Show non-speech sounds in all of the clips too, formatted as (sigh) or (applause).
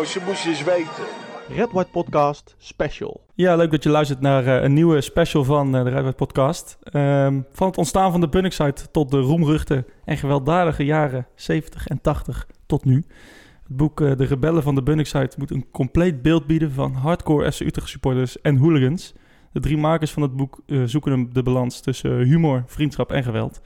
Jongen, jongens, je moest eens weten. Red White Podcast Special. Ja, leuk dat je luistert naar eh, een nieuwe special van eh, de Rijwijk Podcast. Ehm, van het ontstaan van de Bunnicksite tot de roemruchte en gewelddadige jaren 70 en 80 tot nu. Het boek eh, De Rebellen van de Bunnicksite moet een compleet beeld bieden van hardcore FC Utrecht supporters en hooligans. De drie makers van het boek zoeken de balans tussen humor, vriendschap en geweld.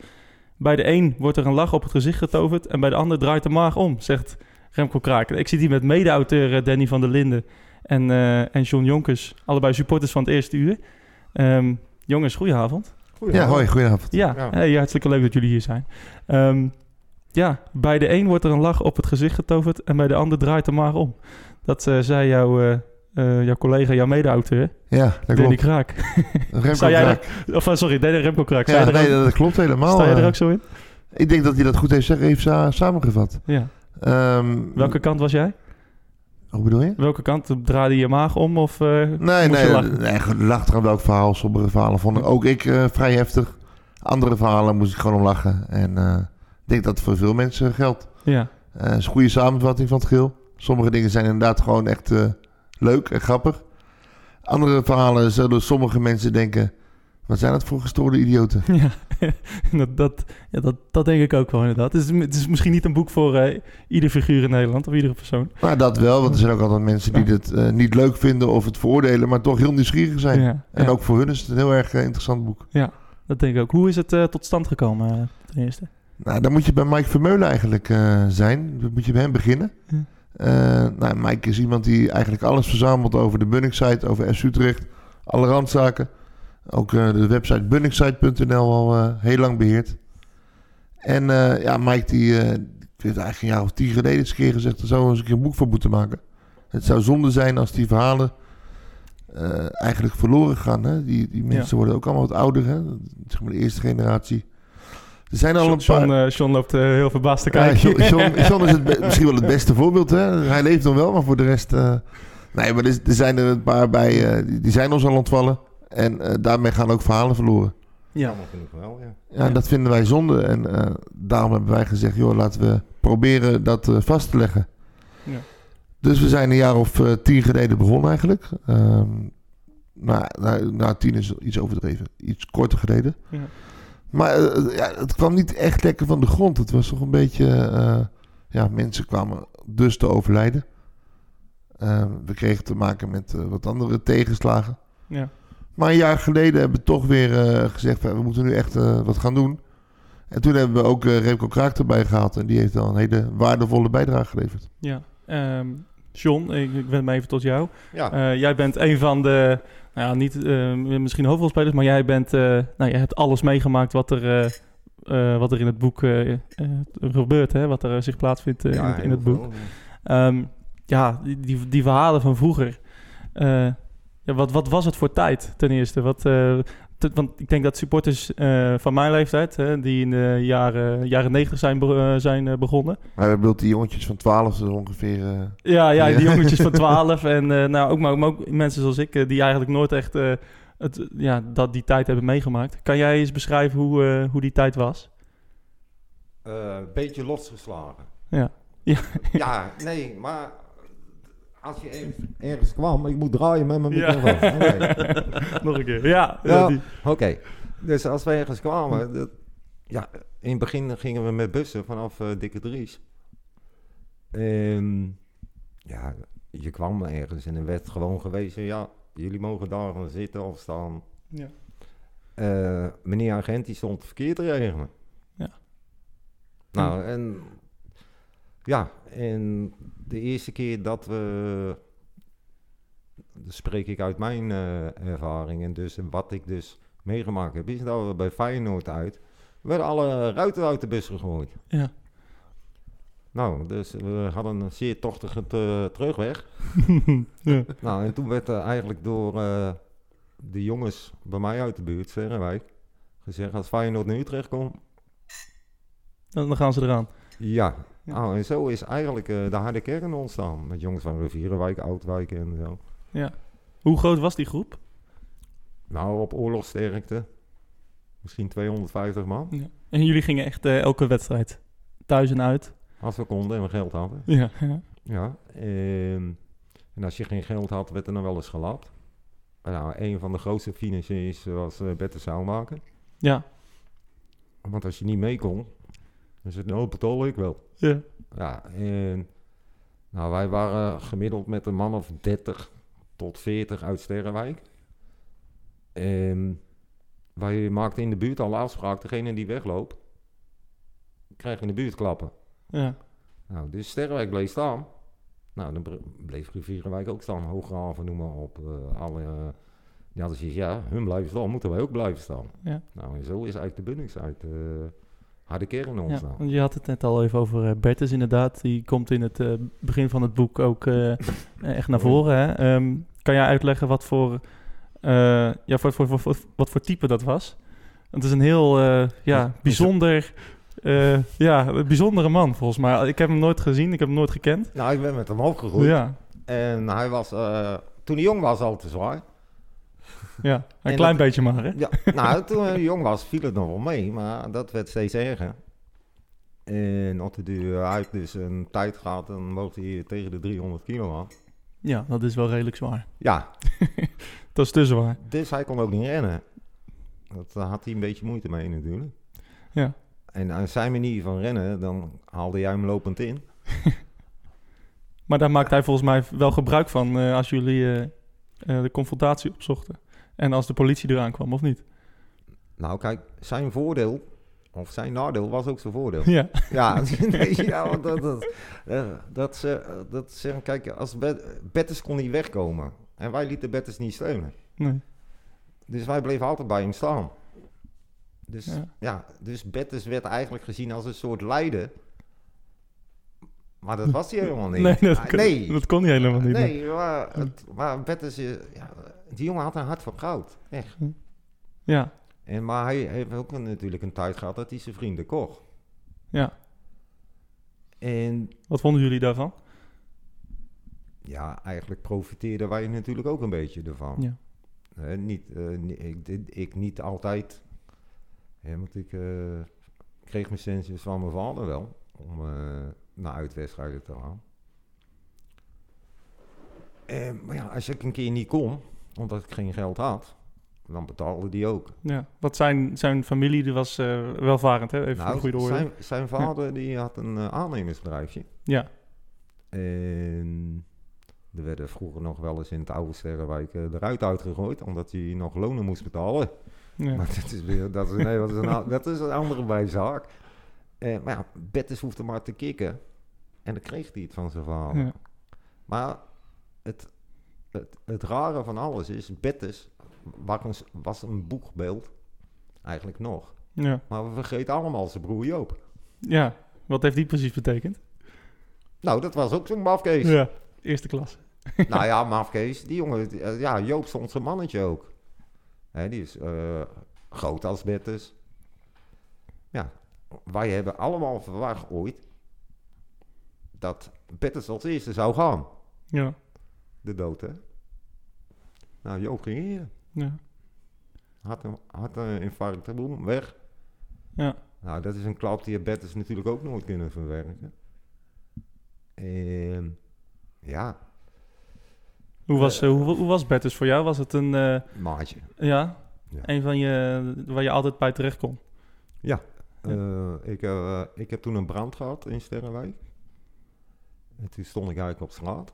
Bij de een wordt er een lach op het gezicht getoverd en bij de ander draait de maag om, zegt Remco Kraken. Ik zit hier met mede-auteur eh, Danny van der Linden en, eh, en John Jonkers, allebei supporters van het eerste uur. Ehm, jongens, goedenavond. Ja, hoi, goedenavond. Ja, Ja. hey, hartstikke leuk dat jullie hier zijn. Ehm, ja, bij de een wordt er een lach op het gezicht getoverd en bij de ander draait de maag om. Dat eh, zei jouw, eh, eh, jouw collega, jouw mede-auteur, Ja, dat Danny klopt. Kraak. Remco (laughs) Zou jij Kraak. Of sorry, Danny Remco Kraak. Ja, er nee, ook- dat klopt helemaal. sta je er ook zo in? Ik denk dat hij dat goed heeft, heeft sa- samengevat. Ja. Ehm, Welke kant was jij? Hoe bedoel je? Welke kant draaide je maag om of eh, Nee, nee, lachen? nee, lag er aan welk verhaal. Sommige verhalen vond ik ook ik eh, vrij heftig. Andere verhalen moest ik gewoon om lachen. En eh, ik denk dat het voor veel mensen geldt. Ja, Het is een goede samenvatting van het geheel. Sommige dingen zijn inderdaad gewoon echt leuk en grappig. Andere verhalen zullen sommige mensen denken... Wat zijn dat voor gestoorde idioten? (laughs) ja. (laughs) dat, dat, ja dat, dat denk ik ook wel inderdaad. Het is, het is misschien niet een boek voor eh, ieder figuur in Nederland of iedere persoon. Maar dat wel, want er zijn ook altijd mensen die het eh, niet leuk vinden of het veroordelen, maar toch heel nieuwsgierig zijn. Ja, En ja. ook voor hun is het een heel erg eh, interessant boek. Dat denk ik ook. Hoe is het tot stand gekomen ten eerste? Nou, dan moet je bij Mike Vermeulen eigenlijk zijn. Dan moet je bij hem beginnen. Ja. Nou, Mike is iemand die eigenlijk alles verzamelt over de Bunningsite, over FC Utrecht, alle randzaken. Ook eh, de website bunningsite.nl al eh, heel lang beheert. En eh, ja, Mike die, die heeft eigenlijk een jaar of tien geleden eens een keer gezegd... er zou eens een keer een boek voor moeten maken. Het zou zonde zijn als die verhalen eigenlijk verloren gaan. Hè? Die, die mensen worden ook allemaal wat ouder. Hè? Zeg maar de eerste generatie. Er zijn al een John, paar... eh, John loopt heel verbaasd te Ja, kijken. John, John, (laughs) John is het misschien wel het beste voorbeeld. Hè? Hij leeft nog wel, maar voor de rest... nee, maar er, er zijn er een paar bij, die, die zijn ons al ontvallen. En eh, daarmee gaan ook verhalen verloren. ja. Jammer genoeg wel, ja. Ja, dat vinden wij zonde. En eh, daarom hebben wij gezegd, joh, laten we proberen dat eh, vast te leggen. Ja. Dus we zijn een jaar of tien geleden begonnen eigenlijk. Ehm nou, nou, nou, tien is iets overdreven. Iets korter geleden. Ja. Maar ja, het kwam niet echt lekker van de grond. Het was toch een beetje... ja, mensen kwamen dus te overlijden. Ehm, we kregen te maken met wat andere tegenslagen. Ja. Maar een jaar geleden hebben we toch weer eh, gezegd... we moeten nu echt eh, wat gaan doen. En toen hebben we ook eh Remco Kraak erbij gehaald. En die heeft dan een hele waardevolle bijdrage geleverd. ja. Ehm, John, ik, ik wend me even tot jou. Ja, Eh, jij bent een van de, nou ja, niet eh, misschien hoofdrolspelers, maar jij bent, eh, nou, jij hebt alles meegemaakt wat er, eh, eh, wat er in het boek gebeurt, hè? wat er zich plaatsvindt eh, in, ja, het, in heel het boek. Ehm, ja, die, die, die verhalen van vroeger. eh, ja, wat, wat was het voor tijd ten eerste? Wat, eh, te- want ik denk dat supporters eh, van mijn leeftijd, hè, die in de jaren, jaren 90 zijn, be- eh, zijn begonnen. Maar we bedoelt die jongetjes van 12 dus ongeveer... eh, Ja, ja, die jongetjes van (laughs) 12 en eh, nou, ook, maar, maar ook mensen zoals ik, die eigenlijk nooit echt eh, het, ja, dat die tijd hebben meegemaakt. Kan jij eens beschrijven hoe, eh, hoe die tijd was? Eh, beetje losgeslagen. Ja. (laughs) Ja. ja, nee, maar als je ergens, ergens kwam, ik moet draaien met mijn Ja. microfoon. (laughs) Nog een keer. Ja, Ja. die- Oké, dus als we ergens kwamen, dat- ja, in het begin gingen we met bussen vanaf eh, Dikke Dries. En ja, je kwam ergens en er werd gewoon gewezen, ja, jullie mogen daar gaan zitten of staan. ja. Eh, meneer agent die stond verkeerd te regelen. Ja. Nou, en ja, en de eerste keer dat we, dat spreek ik uit mijn eh, ervaring en dus wat ik dus meegemaakt heb, is dat we bij Feyenoord uit, werden alle ruiten uit de bus gegooid. Ja. Nou, dus we hadden een zeer tochtige te- terugweg. (laughs) ja. Nou, en toen werd er eigenlijk door eh, de jongens bij mij uit de buurt, Sterrenwijk, gezegd als Feyenoord naar Utrecht komt, dan gaan ze eraan. ja. Ja. Nou, en zo is eigenlijk eh, de harde kern ontstaan. Met jongens van Rivierenwijk, Oudwijk en zo. Ja. Hoe groot was die groep? Nou, op oorlogsterkte. Misschien 250 man. Ja. En jullie gingen echt eh, elke wedstrijd thuis en uit. Als we konden en we geld hadden. Ja, ja. Ja, ehm, en als je geen geld had, werd er dan wel eens gelapt. Nou, een van de grootste financiers was uh, Bette Zaalmaker. Ja. Want als je niet mee kon, dan zei nou betaal ik wel. Ja. Ja, en nou, wij waren gemiddeld met een man of 30 tot 40 uit Sterrenwijk. En wij maakten in de buurt al afspraak, degene die wegloopt, krijgt in de buurt klappen. Ja. Nou, dus Sterrenwijk bleef staan. Nou, dan bleef Rivierenwijk ook staan. Hooggraven, noem maar op. eh, alle, eh, die hadden zoiets, ja, hun blijven staan, moeten wij ook blijven staan. Ja. Nou, en zo is eigenlijk de Bunningside uit uh, harde kern Ja, ontstaan. want je had het net al even over eh, Bertus inderdaad. Die komt in het eh, begin van het boek ook eh, (laughs) echt naar voren. Hè? Ehm, kan jij uitleggen wat voor, eh, ja, voor, voor, voor, voor- wat voor type dat was? Het is een heel eh, ja, (laughs) bijzonder, eh, ja, een bijzondere man volgens mij. Ik heb hem nooit gezien, ik heb hem nooit gekend. Nou, ik ben met hem opgegroeid. Ja, En hij was, eh, toen hij jong was, al te zwaar. Ja, een En klein dat- beetje maar hè? Ja, nou, toen hij jong was, viel het nog wel mee, maar dat werd steeds erger. En op de duur uit dus een tijd gehad, dan mocht hij tegen de 300 kilo aan. Ja, dat is wel redelijk zwaar. Ja, (laughs) Dat is te zwaar. dus hij kon ook niet rennen. Dat had hij een beetje moeite mee natuurlijk. Ja. En aan zijn manier van rennen, dan haalde jij hem lopend in. (laughs) Maar daar maakt hij volgens mij wel gebruik van eh, als jullie eh, eh, de confrontatie opzochten. En als de politie eraan kwam, of niet? Nou kijk, zijn voordeel, of zijn nadeel, was ook zijn voordeel. Ja, (laughs) Ja, (laughs) nee, ja want dat, dat, eh, dat, ze, dat zeggen, kijk, als Bet- kon niet wegkomen. En wij lieten Bettes niet steunen. nee. Dus wij bleven altijd bij hem staan. Dus Ja. ja, dus Bettes werd eigenlijk gezien als een soort leider. Maar dat was hij helemaal niet. (laughs) Nee, dat, kon, nee. dat kon hij helemaal niet. Nee, maar, het, maar Bettes, eh, ja, die jongen had een hart van goud. Echt. Ja, En, maar hij heeft ook een- natuurlijk een tijd gehad dat hij zijn vrienden kocht. ja. En Wat vonden jullie daarvan? ja, eigenlijk profiteerden wij natuurlijk ook een beetje ervan. Ja. Niet, eh, ik, ik niet altijd. Want ik eh, kreeg mijn centjes van mijn vader wel. Om eh, naar uitwedstrijden te gaan. Maar ja, als ik een keer niet kon, omdat ik geen geld had, dan betaalde die ook. Ja. Wat zijn, zijn familie die was eh, welvarend, hè? Even nou, de goede orde. zijn, zijn vader die had een eh, aannemersbedrijfje. Ja, En er werden vroeger nog wel eens in het oude Sterrenwijk eh, de ruit uitgegooid, omdat hij nog lonen moest betalen. ja. Maar dat is weer, dat is, nee, dat is een, dat is een andere bijzaak. Eh, maar ja, Bettes hoefde maar te kicken. En dan kreeg hij het van zijn vader. Ja. Maar het, het, het rare van alles is, Bettes was een, was een boegbeeld. Eigenlijk nog. ja. Maar we vergeten allemaal zijn broer Joop. ja, wat heeft die precies betekend? Nou, dat was ook zo'n mafkees. Ja, eerste klas. (laughs) nou ja, mafkees, die jongen, eh, ja, Joop stond zijn mannetje ook. Hè, die is eh, groot als Bettes. Ja, wij hebben allemaal verwacht ooit dat Bettes als eerste zou gaan. Ja, De dood, hè. Nou, Joop ging hier. ja, Had een, had een infarct, boem, weg. ja. Nou, dat is een klap die Bettes natuurlijk ook nooit kunnen verwerken. En ja, Hoe was, eh, hoe, hoe was Bertus voor jou? Was het een, eh, maatje. ja, Ja. een van je, waar je altijd bij terecht kon? Eh, ik, eh, ik heb toen een brand gehad in Sterrenwijk. En toen stond ik eigenlijk op straat.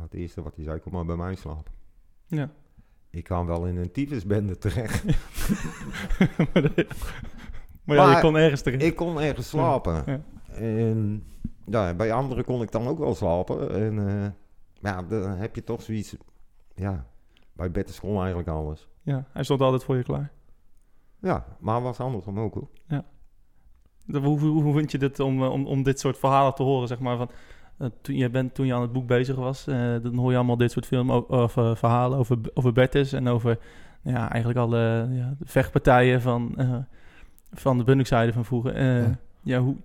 Het eerste wat hij zei, kom maar bij mij slapen. Ja. Ik kwam wel in een tyfusbende terecht. (laughs) maar de- maar ja, je kon ergens terecht. ik kon ergens slapen. Ja. En ja, bij anderen kon ik dan ook wel slapen. En eh, ja, dan heb je toch zoiets... Ja, bij Bettes kon eigenlijk alles. Ja, hij stond altijd voor je klaar. Ja, maar was andersom ook hoor. De- Hoe, hoe, hoe vind je dit om, eh, om, om dit soort verhalen te horen, zeg maar? Van, toen, je bent, toen je aan het boek bezig was, eh, dan hoor je allemaal dit soort film, of, eh, verhalen over, over Bertus en over ja, eigenlijk alle ja, vechtpartijen van, eh, van de Bunningside van vroeger. Eh, ja. Ja. hoe,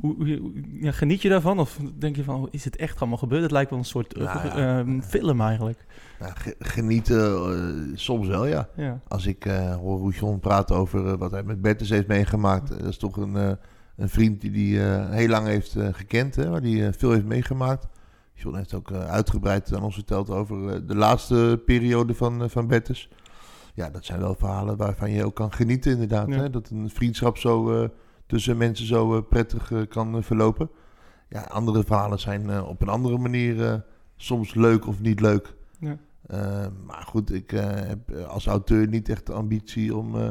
hoe, ja, geniet je daarvan? Of denk je van, is het echt allemaal gebeurd? Het lijkt wel een soort eh, Nou ja. film eigenlijk. Nou, ge- genieten, eh, soms wel, ja. Ja, Als ik eh, hoor John praat over eh, wat hij met Bertus heeft meegemaakt. eh, dat is toch een, eh, een vriend die hij heel lang heeft eh, gekend, hè, waar hij eh, veel heeft meegemaakt. John heeft ook eh, uitgebreid aan ons verteld over eh, de laatste periode van, eh, van Bettes. Ja, dat zijn wel verhalen waarvan je ook kan genieten inderdaad. Ja. Hè? Dat een vriendschap zo eh, tussen mensen zo eh, prettig eh, kan eh, verlopen. Ja, andere verhalen zijn eh, op een andere manier eh, soms leuk of niet leuk. Ja. Eh, maar goed, ik eh, heb eh, als auteur niet echt de ambitie om eh,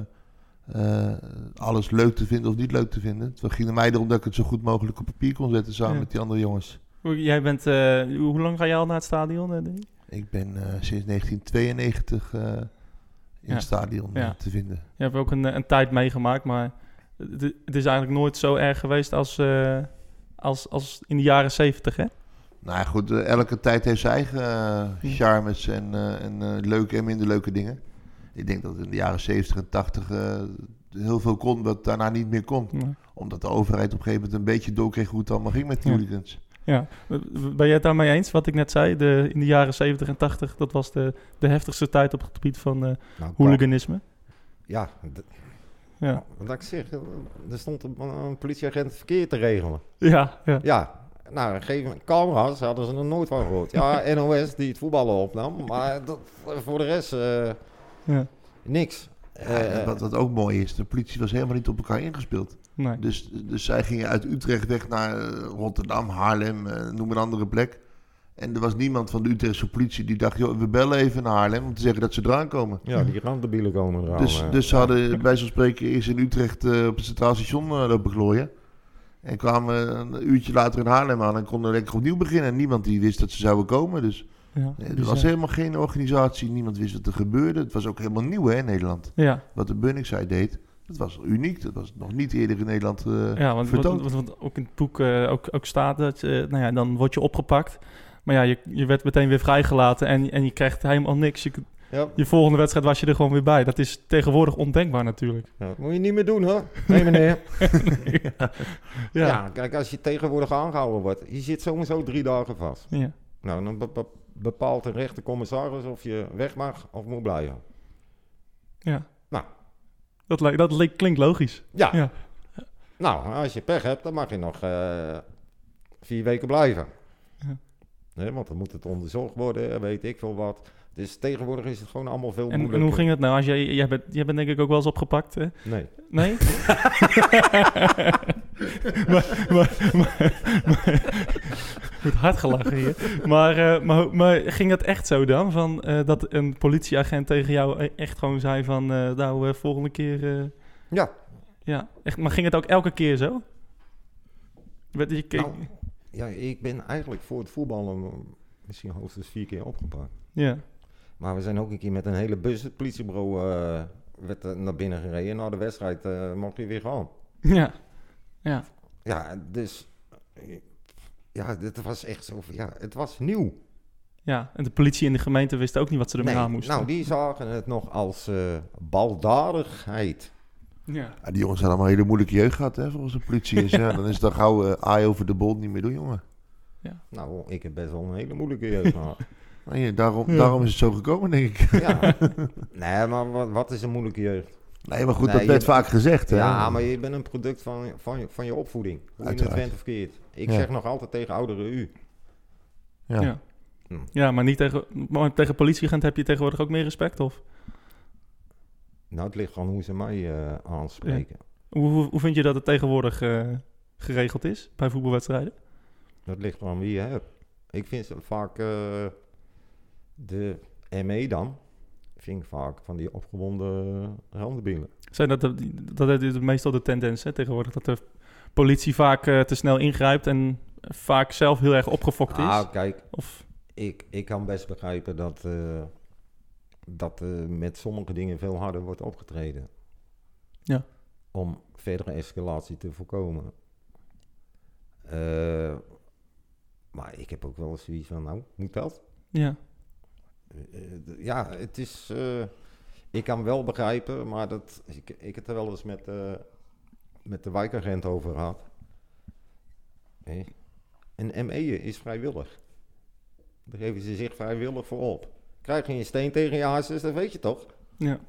eh, alles leuk te vinden of niet leuk te vinden. Het ging er mij erom dat ik het zo goed mogelijk op papier kon zetten samen Ja. met die andere jongens. Hoe- Jij bent, eh, hoe lang ga je al naar het stadion? eh? Ik ben sinds 1992 eh, in Ja. het stadion Ja. te vinden. Je hebt ook een, een tijd meegemaakt, maar het, het is eigenlijk nooit zo erg geweest als, als, als in de jaren zeventig, hè? Nou goed, elke tijd heeft zijn eigen charmes en, en leuke en minder leuke dingen. Ik denk dat in de jaren 70 en 80 eh, heel veel kon wat daarna niet meer kon. Ja. Omdat de overheid op een gegeven moment een beetje doorkreeg hoe het allemaal ging met Ja. hooligans. Ja, ben jij het daarmee eens? Wat ik net zei, de, in de jaren 70 en 80, dat was de, de heftigste tijd op het gebied van eh, Nou, hooliganisme. Ja, Ja, wat ik zeg, er stond een, een politieagent verkeer te regelen. ja, ja. Ja, nou, gegeven camera's hadden ze er nooit van gehoord. Ja, (laughs) NOS die het voetballen opnam, maar dat, voor de rest eh, ja. niks. Ja, Eh, wat, wat ook mooi is, de politie was helemaal niet op elkaar ingespeeld. Nee. Dus, dus zij gingen uit Utrecht weg naar eh, Rotterdam, Haarlem, eh, noem een andere plek. En er was niemand van de Utrechtse politie die dacht, joh, we bellen even naar Haarlem om te zeggen dat ze eraan komen. ja, die randdebielen komen eraan. Dus, dus ze hadden bij zo'n spreken eerst in Utrecht eh, op het Centraal Station eh, lopen glooien. En kwamen een uurtje later in Haarlem aan en konden lekker opnieuw beginnen. En niemand die wist dat ze zouden komen. Dus Ja, er was helemaal geen organisatie, niemand wist wat er gebeurde. Het was ook helemaal nieuw hè, in Nederland. ja, Wat de Bunningside deed, dat was uniek. Dat was nog niet eerder in Nederland eh, ja want wat, vertoond. wat, wat ook in het boek eh, ook, ook staat, dat, eh, nou ja, dan word je opgepakt. Maar ja, je, je werd meteen weer vrijgelaten en, en je krijgt helemaal niks. Je, ja, je volgende wedstrijd was je er gewoon weer bij. Dat is tegenwoordig ondenkbaar natuurlijk. ja, moet je niet meer doen, hoor. Nee, meneer. (laughs) ja. Ja. kijk, als je tegenwoordig aangehouden wordt, je zit sowieso drie dagen vast. Ja. Nou, dan be- be- bepaalt een rechtercommissaris of je weg mag of moet blijven. ja. Nou. Dat, dat li- klinkt logisch. Ja, Ja. nou, als je pech hebt, dan mag je nog eh, vier weken blijven. Ja. Nee, want dan moet het onderzocht worden, weet ik veel wat. Dus tegenwoordig is het gewoon allemaal veel En, en moeilijker. hoe ging het nou? Als jij, jij, bent, jij bent denk ik ook wel eens opgepakt, hè? Nee. Nee? (laughs) (laughs) (laughs) maar, maar, maar, maar- wordt hard gelachen hier. Maar, eh, maar, maar ging het echt zo dan? Van, eh, dat een politieagent tegen jou e- echt gewoon zei van... eh, nou, volgende keer... eh, Ja, ja, echt, maar ging het ook elke keer zo? Werd je keek- Nou. ja, ik ben eigenlijk voor het voetballen misschien hoogstens vier keer opgepakt. ja. Maar we zijn ook een keer met een hele bus het politiebureau eh, werd, naar binnen gereden. Na de wedstrijd eh, mocht je weer gaan. Ja. Ja. Ja, dus... Ja, dit was echt zo... van, Ja, het was nieuw. Ja, en de politie en de gemeente wisten ook niet wat ze ermee aan moesten. nou, die zagen het nog als eh, baldadigheid. ja. Ja, die jongens hebben allemaal een hele moeilijke jeugd gehad, hè, volgens de politie. Is, (laughs) ja, dan is het dan gauw eh aai over de bol niet meer doen, jongen. Nou, ik heb best wel een hele moeilijke jeugd (laughs) gehad. Ja, daarom, Ja. daarom is het zo gekomen, denk ik. Ja. (laughs) Nee, maar wat, wat is een moeilijke jeugd? Nee, maar goed, Nee, dat werd je- vaak gezegd, hè. Ja, maar je bent een product van, van, je- van je opvoeding. Hoe je het bent of verkeerd. Ik Ja. zeg nog altijd tegen ouderen u. Ja. Ja. Hm. Ja, maar niet tegen, maar tegen politieagent heb je tegenwoordig ook meer respect, of? Nou, het ligt aan hoe ze mij eh, aanspreken. Hoe, hoe, hoe vind je dat het tegenwoordig eh, geregeld is bij voetbalwedstrijden? Dat ligt aan wie je hebt. Ik vind ze vaak eh, de ME dan, vaak van die opgewonden randenbielen. Zijn dat, de, dat is meestal de tendens hè, tegenwoordig, dat de politie vaak eh, te snel ingrijpt en vaak zelf heel erg opgefokt is? Ah, kijk, Of, ik, ik kan best begrijpen dat, eh, dat eh, met sommige dingen veel harder wordt opgetreden. Ja. Om verdere escalatie te voorkomen. Maar ik heb ook wel eens zoiets van, nou, moet dat? ja, ja, het is. eh, ik kan wel begrijpen, maar dat, ik, ik heb het er wel eens met, eh, met de wijkagent over gehad. Hé, Een ME is vrijwillig. Daar geven ze zich vrijwillig voor op. Krijg je een steen tegen je hartjes, dat weet je toch? ja,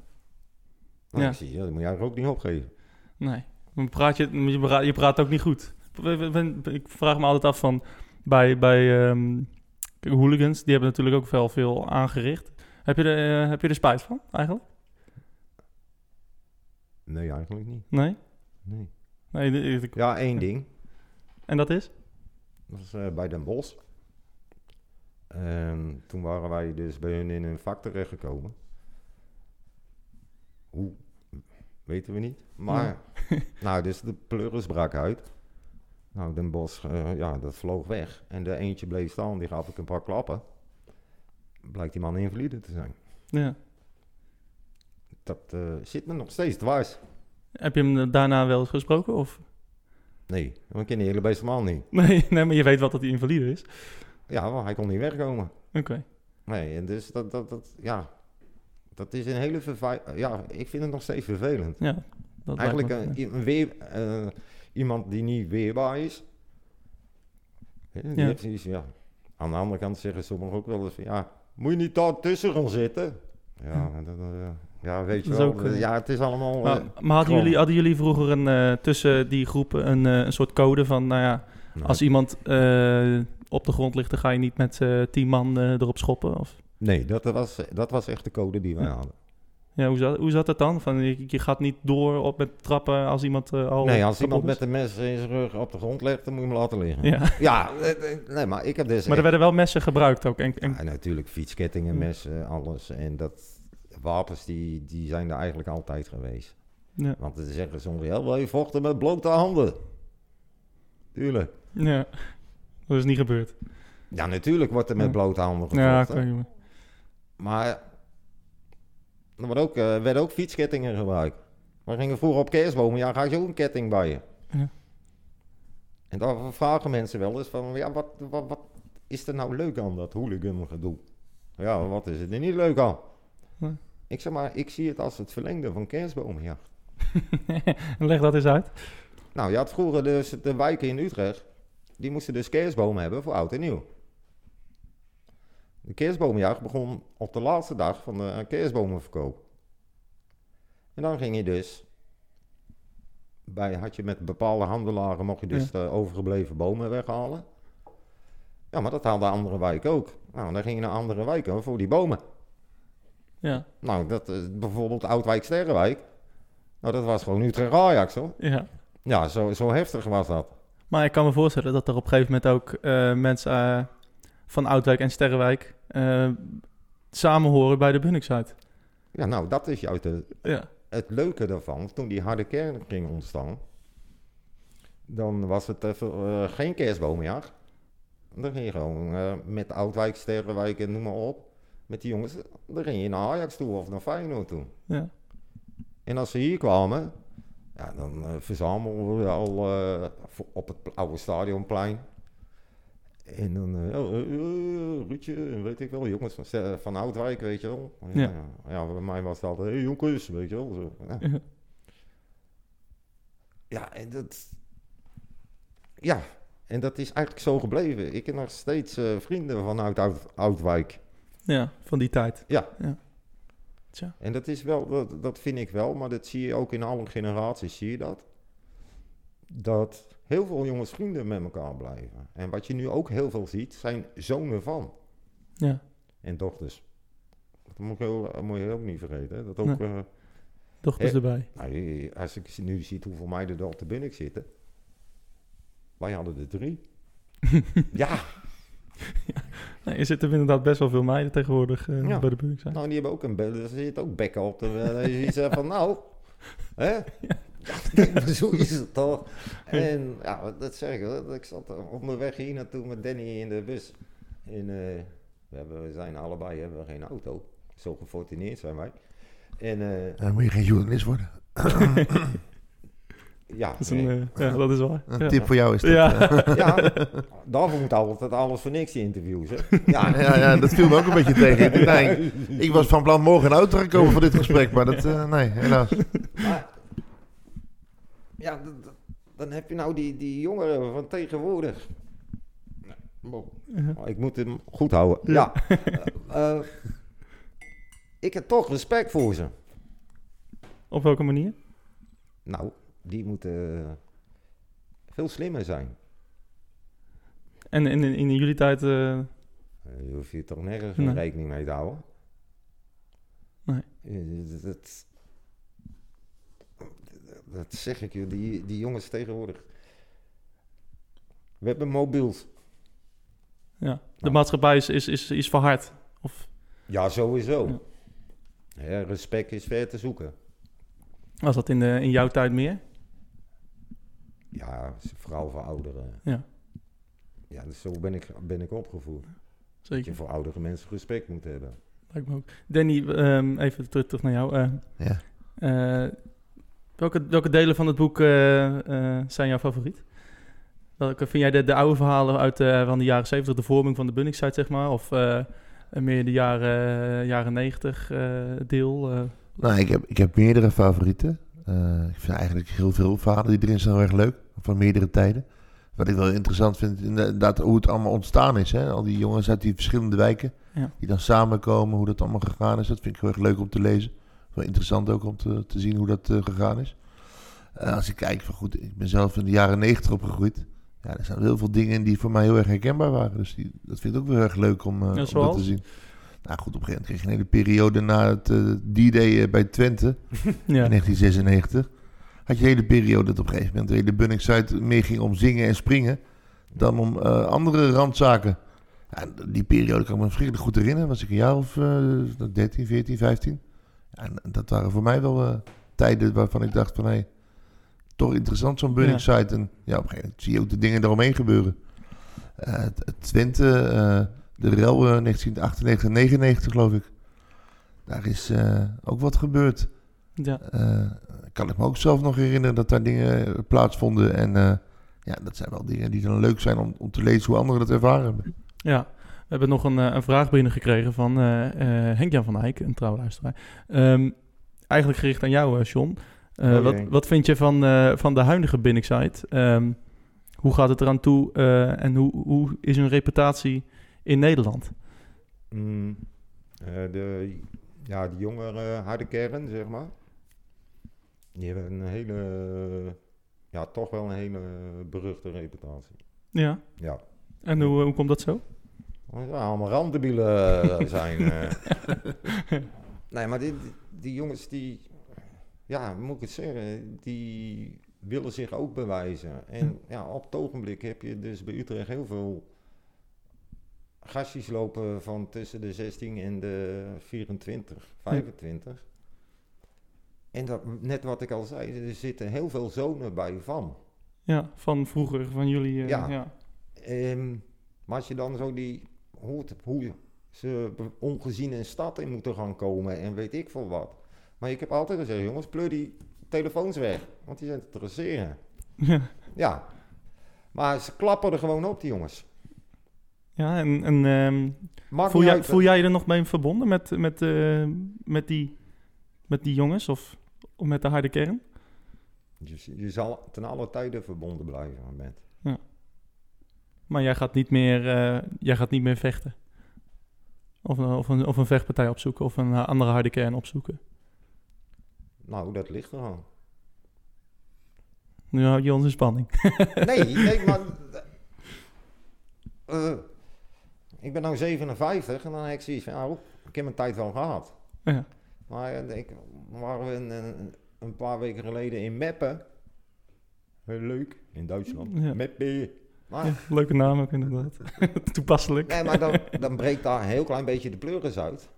Nou, Ja. zie je, dat moet je eigenlijk ook niet opgeven. nee. Dan praat je, je, praat, je praat ook niet goed. Ik vraag me altijd af van, bij, bij, ehm, hooligans, die hebben natuurlijk ook wel veel aangericht. Heb je, er, eh, heb je er spijt van, eigenlijk? Nee, eigenlijk niet. Nee? Nee. nee de- de- Ja, één ding. En dat is? Dat was eh, bij Den Bosch. En toen waren wij dus bij hun in een vak terechtgekomen. Hoe? Weten we niet. Maar, (laughs) nou, dus de pleuris brak uit. Nou, Den Bosch, eh, ja, dat vloog weg. En de eentje bleef staan, die gaf ik een paar klappen. Blijkt die man invalide te zijn. Ja. Dat eh, zit me nog steeds dwars. Heb je hem daarna wel eens gesproken? Of? Nee, want ik ken die hele beest man niet. (laughs) Nee, nee, maar je weet wat dat die invalide is. Ja, want hij kon niet wegkomen. Oké. Nee, en dus dat, dat, dat, ja, dat is een hele vervelend. Ja, ik vind het nog steeds vervelend. Ja, dat Eigenlijk me- een, een weer, eh, iemand die niet weerbaar is. Ja. zoiets, ja. Aan de andere kant zeggen sommigen ook wel eens ja, moet je niet daar tussen gaan zitten? Ja, dat, eh, ja weet je is wel. ook, eh, ja, het is allemaal... Maar, eh, maar hadden, jullie, hadden jullie vroeger een, tussen die groepen een, een soort code van, nou ja, nou, als iemand op de grond ligt, dan ga je niet met tien man erop schoppen? Of, Nee, dat was, dat was echt de code die wij Ja. hadden. Ja, hoe, zat, hoe zat dat dan? Van, je, je gaat niet door op met trappen als iemand eh, al Nee, als iemand is? met een mes in zijn rug op de grond legt, dan moet je hem laten liggen. Ja, Ja, eh, eh, nee, maar ik heb dus... maar er werden wel messen gebruikt ook. En, en, Ja, natuurlijk, fietskettingen, Ja. messen, alles. En dat, wapens die, die zijn er eigenlijk altijd geweest. ja, Want ze zeggen soms, ja, wel, je vochten met blote handen. Tuurlijk. ja, dat is niet gebeurd. Ja, natuurlijk wordt er met Ja. blote handen Ja, gevochten. oké. Maar er ook, eh, werden ook fietskettingen gebruikt. We gingen vroeger op kerstbomen, ja, ga je ook een ketting bij je. Ja. En daar vragen mensen wel eens van, ja, wat, wat, wat is er nou leuk aan dat hooligan gedoe? Ja, wat is er niet leuk aan? Ik zeg maar, ik zie het als het verlengde van kerstbomenjacht. (laughs) Leg dat eens uit. Nou, je had vroeger dus de wijken in Utrecht, die moesten dus kerstbomen hebben voor oud en nieuw. De kerstbomenjacht begon op de laatste dag van de kerstbomenverkoop. En dan ging je dus, bij, had je met bepaalde handelaren, mocht je dus de overgebleven bomen weghalen. Ja, maar dat hadden andere wijken ook. Nou, dan ging je naar andere wijken voor die bomen. Ja, Nou, dat is bijvoorbeeld Oudwijk Sterrenwijk. Nou, dat was gewoon Utrecht Ajax hoor. ja. Ja, zo, zo heftig was dat. Maar ik kan me voorstellen dat er op een gegeven moment ook eh, mensen eh, van Oudwijk en Sterrenwijk eh, samen horen bij de Bunnicksite. Ja, nou, dat is juist de, Ja, het leuke daarvan. Toen die harde kern ging ontstaan, dan was het even, eh, geen kerstbomenjacht. Dan ging je gewoon eh, met Oudwijk, Sterrenwijk en noem maar op. Met die jongens, dan ging je naar Ajax toe of naar Feyenoord toe. ja, En als ze hier kwamen, ja, dan verzamelden we al op het oude stadionplein. En dan, oh, eh, Ruudje, en weet ik wel, jongens van, Oudwijk, weet je wel. Ja, Ja. bij mij was het altijd, hey, jongens, weet je wel. Zo. Ja. Ja. en dat... Ja, en dat is eigenlijk zo gebleven. Ik heb nog steeds vrienden vanuit Oud, Oudwijk. ja, van die tijd. Ja. Ja. Tja. En dat is wel, dat, dat vind ik wel, maar dat zie je ook in alle generaties, zie je dat. Dat heel veel jongens vrienden met elkaar blijven. En wat je nu ook heel veel ziet, zijn zonen van Ja, en dochters. Dat moet je, heel- dat moet je ook niet vergeten. hè. Dat ook, Nee. eh, dochters erbij. nou, als ik nu zie hoeveel meiden er op de binnen zitten. Wij hadden er drie. (laughs) ja, Nee, er zitten inderdaad best wel veel meiden tegenwoordig eh, Ja. bij de Bunnicksite. nou die hebben ook een be- er zit ook bekken op. Eh, je ziet van nou, hè? (laughs) Ja, (laughs) zo is het toch. (laughs) En ja, dat zeg ik, ik zat er onderweg hier naartoe met Danny in de bus. En eh, we, hebben, we zijn allebei hebben we geen auto. Zo gefortuneerd zijn wij. En eh, Dan moet je geen journalist worden. (coughs) ja, Dat is, een, nee. eh, ja, dat is waar. Een ja. tip voor jou is dat. Ja. (laughs) ja, daarvoor moet altijd alles voor niks die interviews. Hè? Ja, Ja, ja, dat viel me ook een beetje tegen. Nee, ik was van plan morgen een auto te komen voor dit gesprek, maar dat, eh, nee, helaas. Maar, ja, dan heb je nou die, die jongeren van tegenwoordig. Oh, Ik moet hem goed houden. Ja. Eh, eh, ik heb toch respect voor ze. Op welke manier? Nou, die moeten eh, veel slimmer zijn. En in, in, in jullie tijd, eh, Eh, Je hoeft hier toch nergens Nee. rekening mee te houden. Nee. Dat, dat zeg ik je, die, die jongens tegenwoordig. We hebben mobiels. Ja. De Nou. maatschappij is, is, is, is verhard. Of Ja, sowieso. Ja. Respect is ver te zoeken. was dat in, de, in jouw tijd meer? Ja, vooral voor ouderen. Ja. Ja, dus zo ben ik, ben ik opgevoed. Dat Zeker. je voor oudere mensen respect moet hebben. Lijkt me ook. Danny, ehm, even terug, terug naar jou. Eh, Ja. eh, welke, welke delen van het boek eh, eh, zijn jouw favoriet? Welke vind jij de, de oude verhalen uit eh, van de jaren 70, de vorming van de Bunningside, zeg maar? Of meer de jaren, jaren 90 eh, deel? Nou, ik heb, ik heb meerdere favorieten. Ik vind eigenlijk heel veel verhalen die erin zijn heel erg leuk. Van meerdere tijden. Wat ik wel interessant vind, inderdaad, hoe het allemaal ontstaan is. Hè? Al die jongens uit die verschillende wijken. Ja. Die dan samenkomen, hoe dat allemaal gegaan is. Dat vind ik heel erg leuk om te lezen. Wel interessant ook om te, te zien hoe dat eh, gegaan is. Eh, als ik kijk, van goed, ik ben zelf in de jaren negentig opgegroeid. Ja, er zijn heel veel dingen in die voor mij heel erg herkenbaar waren. Dus die, dat vind ik ook wel erg leuk om, eh, om dat te zien. Nou goed, op een gegeven moment kreeg je een hele periode na het eh, D-Day bij Twente (laughs) ja. in 1996. Had je een hele periode dat op een gegeven moment de hele Bunningside meer ging om zingen en springen dan om andere randzaken. Ja, die periode kan ik me verschrikkelijk goed herinneren. Was ik een jaar of eh 13, 14, 15. En dat waren voor mij wel eh, tijden waarvan ik dacht van hé, toch interessant zo'n Bunningside. En ja, op een gegeven moment zie je ook de dingen eromheen gebeuren. Eh, het, Twente, eh, de rel eh, 1998 99 geloof ik. Daar is eh, ook wat gebeurd. ja. Eh, kan ik me ook zelf nog herinneren dat daar dingen eh, plaatsvonden. En eh, ja, dat zijn wel dingen die dan leuk zijn om, om te lezen hoe anderen dat ervaren hebben. Ja, we hebben nog een, eh, een vraag binnengekregen van eh, eh, Henk-Jan van Eyck, een trouwe luisteraar. Ehm, eigenlijk gericht aan jou, John. Wat, wat vind je van, van de huidige Binnickside? Ehm hoe gaat het eraan toe en hoe, hoe is hun reputatie in Nederland? Mm, de, ja, de jongere harde kern, zeg maar. Die hebben een hele, ja, toch wel een hele beruchte reputatie. Ja, Ja. en hoe, hoe komt dat zo? Allemaal randdebielen eh, zijn. eh. (laughs) nee, maar die, die, jongens die, ja, moet ik het zeggen, die willen zich ook bewijzen. En ja, op het ogenblik heb je dus bij Utrecht heel veel gastjes lopen van tussen de 16 en de 24, 25. En dat, net wat ik al zei, er zitten heel veel zonen bij van. Ja, van vroeger, van jullie. eh, Ja. ja. Ehm, maar als je dan zo die hoort hoe ze ongezien een stad in moeten gaan komen en weet ik veel wat. Maar ik heb altijd gezegd, jongens, pleur die telefoons weg, want die zijn te traceren. Ja, (laughs) Ja, maar ze klappen er gewoon op, die jongens. ja en, en ehm, voel, jij, voel jij je er nog mee verbonden met, met, eh, met, die, met die jongens of, of met de harde kern? Je, je zal ten alle tijde verbonden blijven met. Maar jij gaat niet meer, eh, jij gaat niet meer vechten. Of, een- of, een, of een vechtpartij opzoeken of een eh, andere harde kern opzoeken. Nou, dat ligt er aan. Nu houd je ons in spanning. (laughs) Nee, nee, maar... eh, ik ben nu 57 en dan heb ik zoiets van, nou, ik heb mijn tijd wel gehad. ja. Maar eh, ik, waren we een, een, een paar weken geleden in Meppen. Heel leuk, in Duitsland. Ja. Meppen. Maar, Ja, leuke naam ook inderdaad. (laughs) (laughs) Toepasselijk. nee, maar dan, dan breekt daar een heel klein beetje de pleuris uit.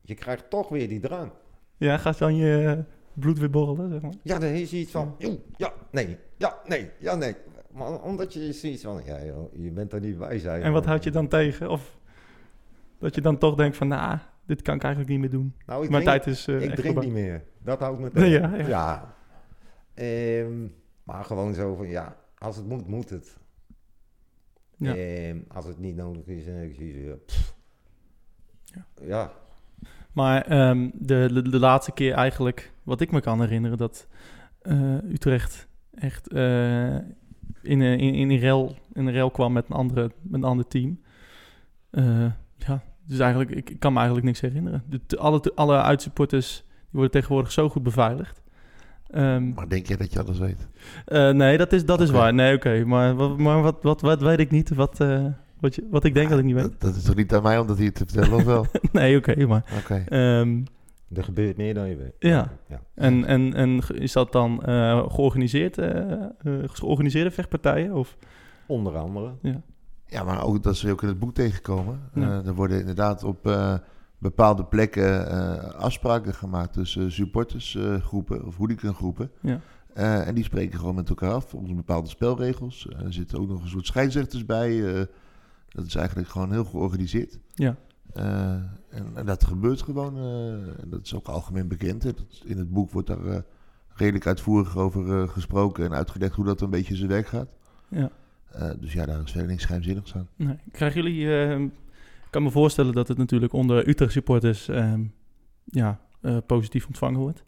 Je krijgt toch weer die drang. Ja, gaat dan je eh, bloed weer borrelen, zeg maar. Ja, dan is je iets van, joe, ja, nee, ja, nee, ja, nee. Maar omdat je zoiets van, ja, joh, je bent er niet bij zijn. En wat houd je dan tegen? Of dat je dan toch denkt van, nou, dit kan ik eigenlijk niet meer doen. Nou, ik Mijn drink, tijd is eh, ik drink niet meer. Dat houdt me (laughs) tegen. ja, ja. Ehm, maar gewoon zo van, ja, als het moet, moet het. Ja. Ehm, als het niet nodig is, dan heb ik zoiets van, ja. Ja. Maar ehm, de, de, de laatste keer eigenlijk, wat ik me kan herinneren, dat eh, Utrecht echt eh, in, een- in, in, een rel, in rel kwam met een, andere, met een ander team. Eh, ja, dus eigenlijk, ik, ik kan me eigenlijk niks herinneren. De- alle, alle uitsupporters die worden tegenwoordig zo goed beveiligd. Ehm, Maar denk je dat je alles weet? eh, nee, dat is, dat is waar. Nee, oké. Maar, wat, maar wat, wat, wat weet ik niet? Wat, eh, Wat, je, wat ik denk dat ik niet weet. Dat, dat is toch niet aan mij om dat hier te vertellen, of wel? (laughs) nee, oké, maar... Oké. ehm, Er gebeurt meer dan je weet. Ja. ja. en, en, en is dat dan eh, georganiseerd, georganiseerde vechtpartijen? Of? Onder andere. Ja, maar ook dat ze ook in het boek tegenkomen. Ja. Eh, er worden inderdaad op eh, bepaalde plekken eh, afspraken gemaakt tussen supportersgroepen of hooligangroepen. Ja. Eh, en die spreken gewoon met elkaar af volgens bepaalde spelregels. Eh, er zitten ook nog een soort scheidsrechters bij. eh, dat is eigenlijk gewoon heel georganiseerd. Ja. Eh, en, en dat gebeurt gewoon. eh, dat is ook algemeen bekend. Hè. Dat- in het boek wordt daar eh, redelijk uitvoerig over eh, gesproken en uitgelegd hoe dat een beetje zijn werk gaat. Ja. Eh, dus ja, daar is verder niks geheimzinnigs aan. Nee. Krijgen jullie... ik kan me voorstellen dat het natuurlijk onder Utrecht supporters ehm, ja, eh, positief ontvangen wordt.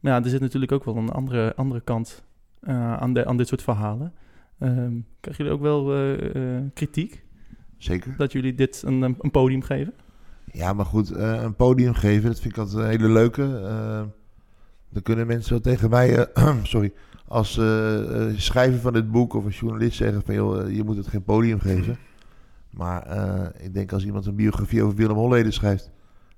Maar ja, er zit natuurlijk ook wel een andere, andere kant eh, aan, de, aan dit soort verhalen. Ehm krijgen jullie ook wel eh, kritiek Zeker. dat jullie dit een, een podium geven? Ja, maar goed, een podium geven, dat vind ik altijd een hele leuke. Eh, dan kunnen mensen wel tegen mij, (clears throat) sorry, als schrijver van dit boek of als journalist zeggen van joh, je moet het geen podium geven. Maar eh, ik denk als iemand een biografie over Willem Holleden schrijft,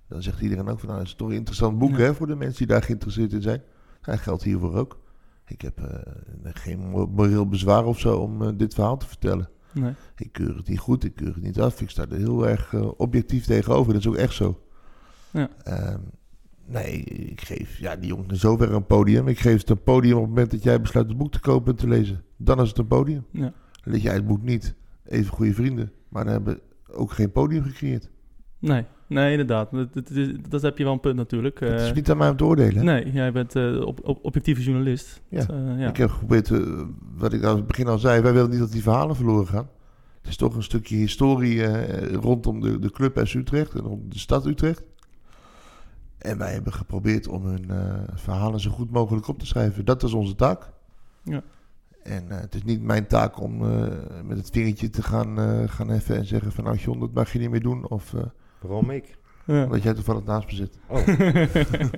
dan zegt iedereen ook van nou, het is toch een interessant boek Ja. hè, voor de mensen die daar geïnteresseerd in zijn. Dat geldt hiervoor ook. Ik heb eh, geen mo- moreel bezwaar of zo om eh, dit verhaal te vertellen. Nee. Ik keur het niet goed, ik keur het niet af. Ik sta er heel erg objectief tegenover. Dat is ook echt zo. Ja. Ehm, nee, ik geef ja, die jongen zover een podium. Ik geef het een podium op het moment dat jij besluit het boek te kopen en te lezen. Dan is het een podium. Ja. Lees jij het boek niet, even goede vrienden. Maar dan hebben ook geen podium gecreëerd. Nee, nee, inderdaad. Dat, dat, dat heb je wel een punt natuurlijk. Het is Eh, niet aan mij om te oordelen. nee, jij bent eh, op, op, objectieve journalist. Ja. Dat, eh, ja. Ik heb geprobeerd, wat ik aan het begin al zei, wij willen niet dat die verhalen verloren gaan. Het is toch een stukje historie rondom de, de club S Utrecht en rondom de stad Utrecht. En wij hebben geprobeerd om hun verhalen zo goed mogelijk op te schrijven. Dat is onze taak. Ja. En eh, het is niet mijn taak om eh, met het vingertje te gaan, eh, gaan heffen en zeggen van nou John, dat mag je niet meer doen. Of eh Waarom ik? Ja. omdat jij toevallig naast me zit. Oh, (laughs) (laughs)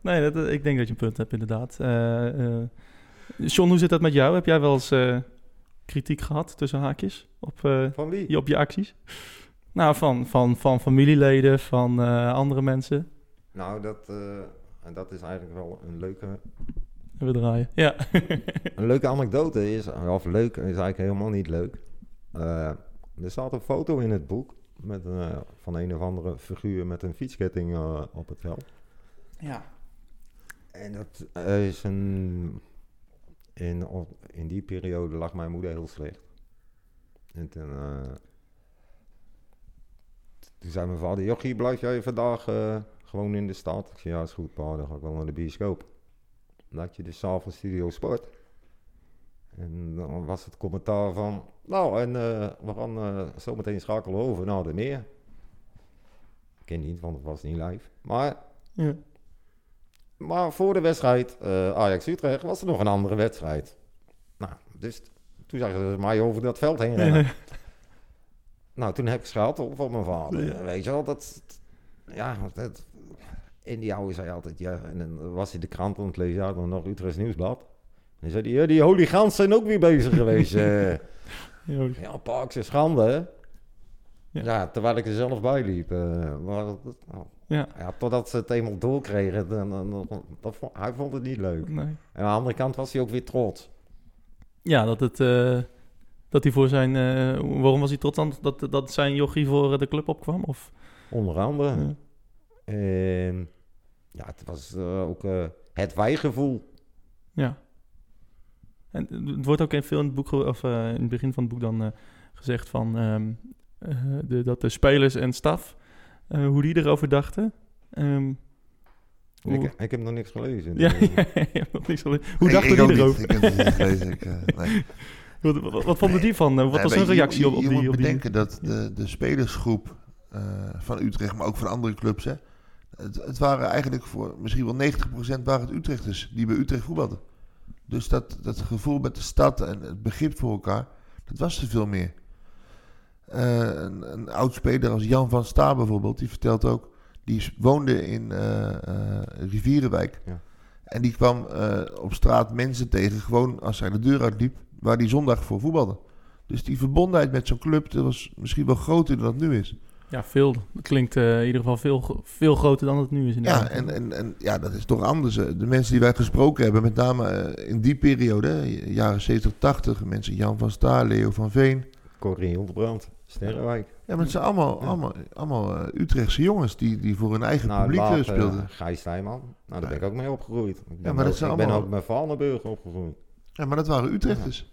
nee, dat, ik denk dat je een punt hebt inderdaad. Eh, eh, John, hoe zit dat met jou? Heb jij wel eens eh, kritiek gehad tussen haakjes op, eh, van wie? je, op je acties? Nou, van, van, van familieleden, van eh, andere mensen. Nou, dat, eh, en dat is eigenlijk wel een leuke, We draaien. Ja. (laughs) een leuke anekdote. Is, of leuk, is eigenlijk helemaal niet leuk. Eh, er staat een foto in het boek met, een, eh, van een of andere figuur met een fietsketting eh, op het veld. ja. En dat is een... In, op- in die periode lag mijn moeder heel slecht. En toen... eh, toen zei mijn vader... Jochie, blijf jij vandaag eh, gewoon in de stad? Ik zei, ja, is goed, pa. Dan ga ik wel naar de bioscoop. Dan had je dus s'avonds Studio Sport. En dan was het commentaar van... Nou, en eh, we gaan eh, zo meteen schakelen over naar de meer. Ik ken niet, want het was niet live. Maar ja. maar voor de wedstrijd eh, Ajax-Utrecht was er nog een andere wedstrijd. Nou, dus toen zagen ze mij over dat veld heen rennen. (laughs) Nou, toen heb ik schaald op van mijn vader. Ja. Weet je wel, dat... Ja, dat... En die oude zei altijd, ja... En dan was hij de krant aan het lezen, dan nog Utrechts Nieuwsblad. En dan zei hij, ja, die hooligans zijn ook weer bezig geweest. (laughs) eh. Ja. Parkse schande, hè? Ja. Ja. terwijl ik er zelf bij liep. eh, maar nou, Ja. ja, totdat ze het eenmaal doorkregen, dan, dan, dan- dat vond- hij vond het niet leuk. Nee. En aan de andere kant was hij ook weer trots. Ja, dat het... eh, dat hij voor zijn... waarom was hij trots dan? Dat, dat zijn jochie voor de club opkwam? Of? Onder andere. Ja. En ja, het was eh, ook eh, het wijgevoel. Ja. En het wordt ook in veel in het boek, of eh, in het begin van het boek dan eh, gezegd van ehm, eh, de, dat de spelers en staf, eh, hoe die erover dachten. Ehm, hoe, Ik, ik heb nog niks gelezen. ja, (laughs) je hebt nog niks gelezen. Hoe Ik- dachten ik ook die niet. erover? Ik heb gelezen. Ik, eh, nee. (laughs) Wat, wat, wat vonden die van? Eh, Wat Nee, was hun je- reactie je, op, op je die... moet Op die bedenken dat de, de spelersgroep eh, van Utrecht, maar ook van andere clubs, hè, het, het waren eigenlijk voor misschien wel 90% waren het Utrechters die bij Utrecht voetbalden. Dus dat, dat gevoel met de stad en het begrip voor elkaar, dat was er veel meer. Eh, een, een oud speler als Jan van Sta bijvoorbeeld, die vertelt ook, die woonde in eh, eh, Rivierenwijk. Ja. En die kwam op straat mensen tegen, gewoon als hij de deur uitliep, waar die zondag voor voetbalde. Dus die verbondenheid met zo'n club, dat was misschien wel groter dan het nu is. Ja, veel. Het klinkt eh, in ieder geval veel, veel groter dan het nu is. Ja, en, en, en ja, dat is toch anders. De mensen die wij gesproken hebben, met name eh, in die periode, jaren 70, 80, mensen Jan van Staal, Leo van Veen. Corrie Hildebrand, Sterrenwijk. Ja, maar het zijn allemaal, Ja. allemaal, allemaal eh, Utrechtse jongens die, die voor hun eigen Nou, publiek speelden. Gijs Stijman. Nou, daar ben ik ook mee opgegroeid. Ik ben, maar dat ook, zijn ik ben allemaal- ook met Vallenburg opgegroeid. Ja, maar dat waren Utrechters.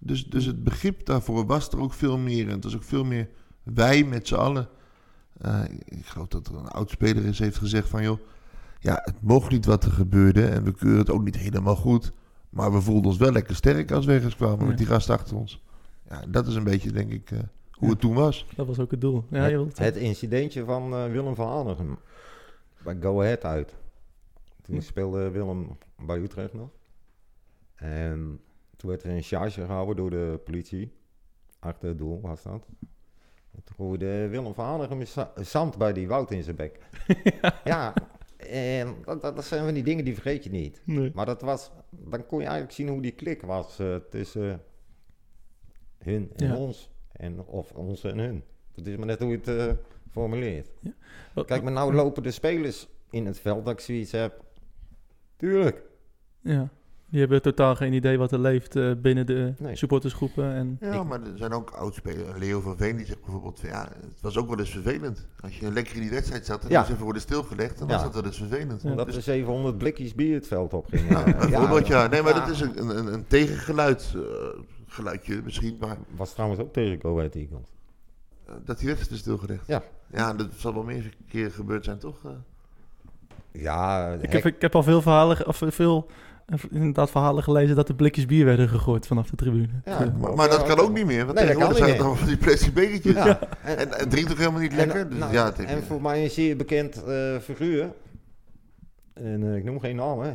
Dus, dus het begrip daarvoor was er ook veel meer. En het was ook veel meer wij met z'n allen. Eh, ik geloof dat er een oud-speler eens heeft gezegd van... joh, ja, het mocht niet wat er gebeurde en we keuren het ook niet helemaal goed. Maar we voelden ons wel lekker sterk als we ergens kwamen Ja. met die gast achter ons. Ja, dat is een beetje, denk ik, eh, hoe het toen was. Dat was ook het doel. Ja, je wilt- het, het incidentje van eh, Willem van Hanegem bij Go Ahead uit. Toen Hm. speelde Willem bij Utrecht nog. En toen werd er een charge gehouden door de politie. Achter het doel was dat. Toen gooide Willem van Hanegem za- zand bij die Wout in zijn bek. (laughs) ja, en dat, dat, dat zijn van die dingen die vergeet je niet. Nee. Maar dat was, dan kon je eigenlijk zien hoe die klik was eh, tussen hun en Ja. ons. En, of ons en hun. Het is maar net hoe je het eh, formuleert. Wat- Kijk, maar nou lopen de spelers in het veld dat ik zoiets heb. Tuurlijk. Ja. Die hebben totaal geen idee wat er leeft eh, binnen de Nee. supportersgroepen. En, Ja, Ik- maar er zijn ook oudspelers. Leo van Veen die zegt bijvoorbeeld... van, Ja, het was ook wel eens vervelend. Als je lekker in die wedstrijd zat en Ja. dan even worden stilgelegd... dan Ja. was dat wel eens vervelend. Omdat Dus- er 700 blikjes bier het veld op gingen. Ja, bijvoorbeeld ja. Nee, maar ja. dat is een, een, een tegengeluid. eh, geluidje misschien, maar Was trouwens ook tegen Go Ahead Eagles. eh, dat die wedstrijd is stilgelegd. Ja. Ja, dat zal wel meer keren gebeurd zijn, toch? Eh, Ja, ik, heb, ik heb al veel verhalen, of veel eh, inderdaad verhalen gelezen dat er blikjes bier werden gegooid vanaf de tribune. Ja, maar, maar dat kan ook niet meer, want Nee, dat tegenwoordig zijn niet het allemaal van die plastic bekertjes. Ja. En, en het drinkt ook helemaal niet lekker. En, dus nou, ja, het heeft- en voor mij een zeer bekend eh, figuur. En eh, ik noem geen naam, hè.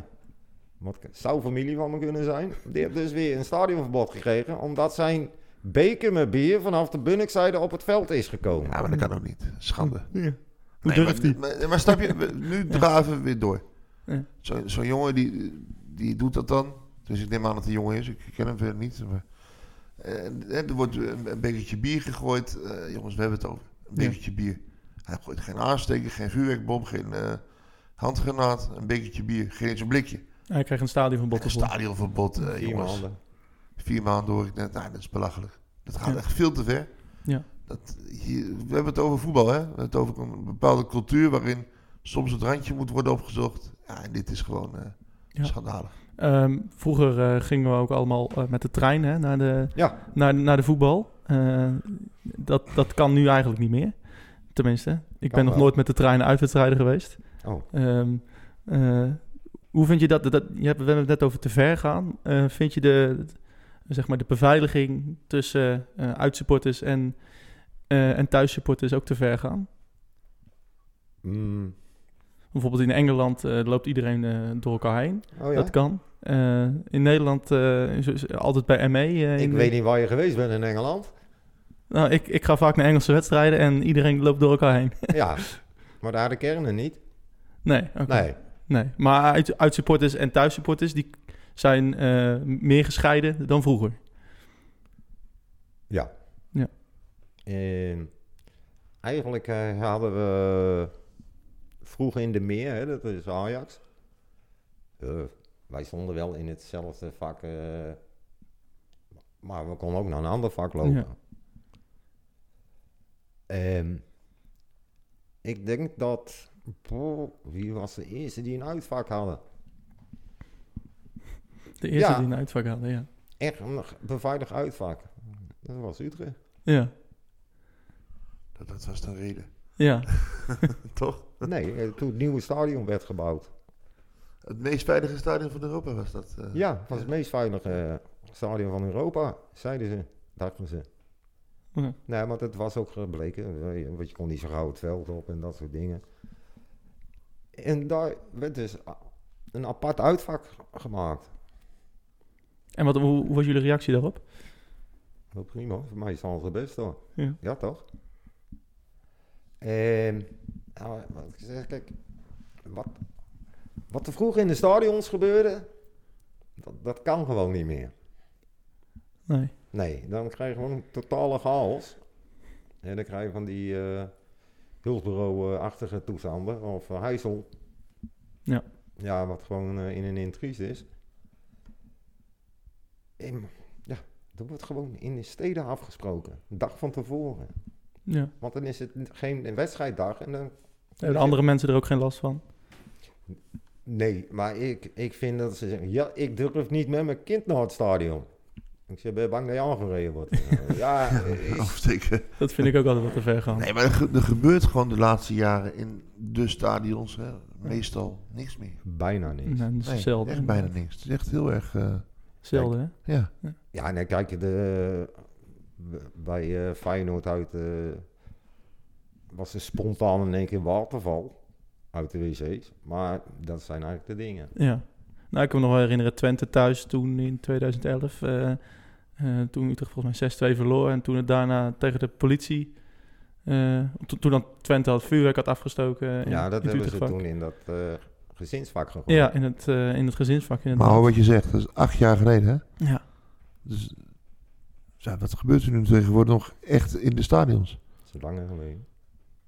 Wat zou familie van me kunnen zijn. Die heeft dus weer een stadionverbod gekregen. Omdat zijn beker met bier vanaf de Bunnikzijde op het veld is gekomen. ja, maar dat kan ook niet. Schande. Ja. Hoe Nee, durft hij? maar, maar snap je, nu draven we weer door. Ja. Zo- Zo'n jongen die, die doet dat dan. Dus ik neem aan dat hij jongen is. Ik ken hem verder niet. Maar, er wordt een, een bekertje bier gegooid. Eh, jongens, we hebben het over. Een Ja. bekertje bier. Hij gooit geen aansteker, geen vuurwerkbom, geen eh, handgranaat. Een bekertje bier, geen eens een blikje. Hij krijgt een stadionverbod. Een stadionverbod, eh, Vier jongens. maanden. Vier maanden hoor ik net. Nou, dat is belachelijk. Dat gaat Ja. echt veel te ver. Ja. Dat, hier, we hebben het over voetbal, hè? We hebben het over een bepaalde cultuur waarin soms het randje moet worden opgezocht. Ja, en dit is gewoon eh, Ja. schandalig. Ehm, vroeger eh, gingen we ook allemaal eh, met de trein hè, naar, de, Ja, naar, naar de voetbal. Eh, dat, dat kan nu eigenlijk niet meer. Tenminste, ik Kan ben nog nooit met de trein uitwedstrijden geweest. oh. Ehm, eh, hoe vind je dat? dat je hebt, we hebben het net over te ver gaan. Vind je de, zeg maar de beveiliging tussen uitsupporters en, en thuissupporters ook te ver gaan? Mm. Bijvoorbeeld in Engeland eh, loopt iedereen eh, door elkaar heen. oh ja? Dat kan. Eh, in Nederland is- altijd bij ME. Ik weet niet waar je geweest bent in Engeland. Nou, ik, ik ga vaak naar Engelse wedstrijden en iedereen loopt door elkaar heen. (laughs) ja, maar daar de kernen niet. Nee. Nee. nee. Maar uit, uitsupporters en thuissupporters die zijn meer gescheiden dan vroeger. Ja. Ja. En eigenlijk eh, hadden we vroeger in de meer, hè, dat is Ajax. Eh, wij stonden wel in hetzelfde vak, eh, maar we konden ook naar een ander vak lopen. Ja. En ik denk dat, boh, wie was de eerste die een uitvak hadden? De eerste Ja. die een uitvak hadden, ja. Echt een beveiligd uitvak. Dat was Utrecht. Ja, Dat, dat was de reden. Ja. (laughs) Toch? Nee, eh, toen het nieuwe stadion werd gebouwd. Het meest veilige stadion van Europa was dat. eh. Ja, het was het meest veilige eh, stadion van Europa, zeiden ze, dachten ze. Nee, maar dat was ook gebleken, want je kon niet zo gauw het veld op en dat soort dingen. En daar werd dus een apart uitvak gemaakt. En wat, hoe, hoe was jullie reactie daarop? Wel prima, voor mij is het het best hoor. Ja. Ja, toch? En, nou, wat ik zeg, kijk, wat, wat er vroeger in de stadions gebeurde, dat, dat kan gewoon niet meer. Nee. Nee, dan krijg je gewoon een totale chaos. En dan krijg je van die eh hulpbureau-achtige toestanden, of uh. Ja. Ja, wat gewoon eh, in een intries is. En, ja, dat wordt gewoon in de steden afgesproken. Een dag van tevoren. Ja. Want dan is het geen wedstrijddag. En dan, Hebben de andere mensen er ook geen last van? nee, maar ik, ik vind dat ze zeggen... Ja, ik durf niet met mijn kind naar het stadion. Ik zeg, ben je bang dat je aangereden wordt? (laughs) Eh, ja, ik, Afsteken. Dat vind ik ook altijd wat te ver gaan. Nee, maar er, ge- er gebeurt gewoon de laatste jaren in de stadions hè, meestal niks meer. bijna niks. Nee, dat is Nee, zelden. echt bijna niks. Het is echt heel erg... eh, Zelden, hè? ja. Ja, nee, kijk, de, bij eh, Feyenoord uit eh, was er spontaan in één keer waterval uit de wc's. Maar dat zijn eigenlijk de dingen. Ja. Nou, ik kan me nog wel herinneren, Twente thuis toen in 2011. eh, eh, toen Utrecht volgens mij 6-2 verloor. En toen het daarna tegen de politie... eh, to- toen dan Twente had vuurwerk had afgestoken. in- ja, dat in hebben ze toen in dat eh, gezinsvak gegooid. Ja, in het, eh, in het gezinsvak Maar inderdaad. hoor wat je zegt, dat is acht jaar geleden hè? Ja. Dus ja, wat gebeurt er nu tegenwoordig nog echt in de stadions? Dat is langer geleden.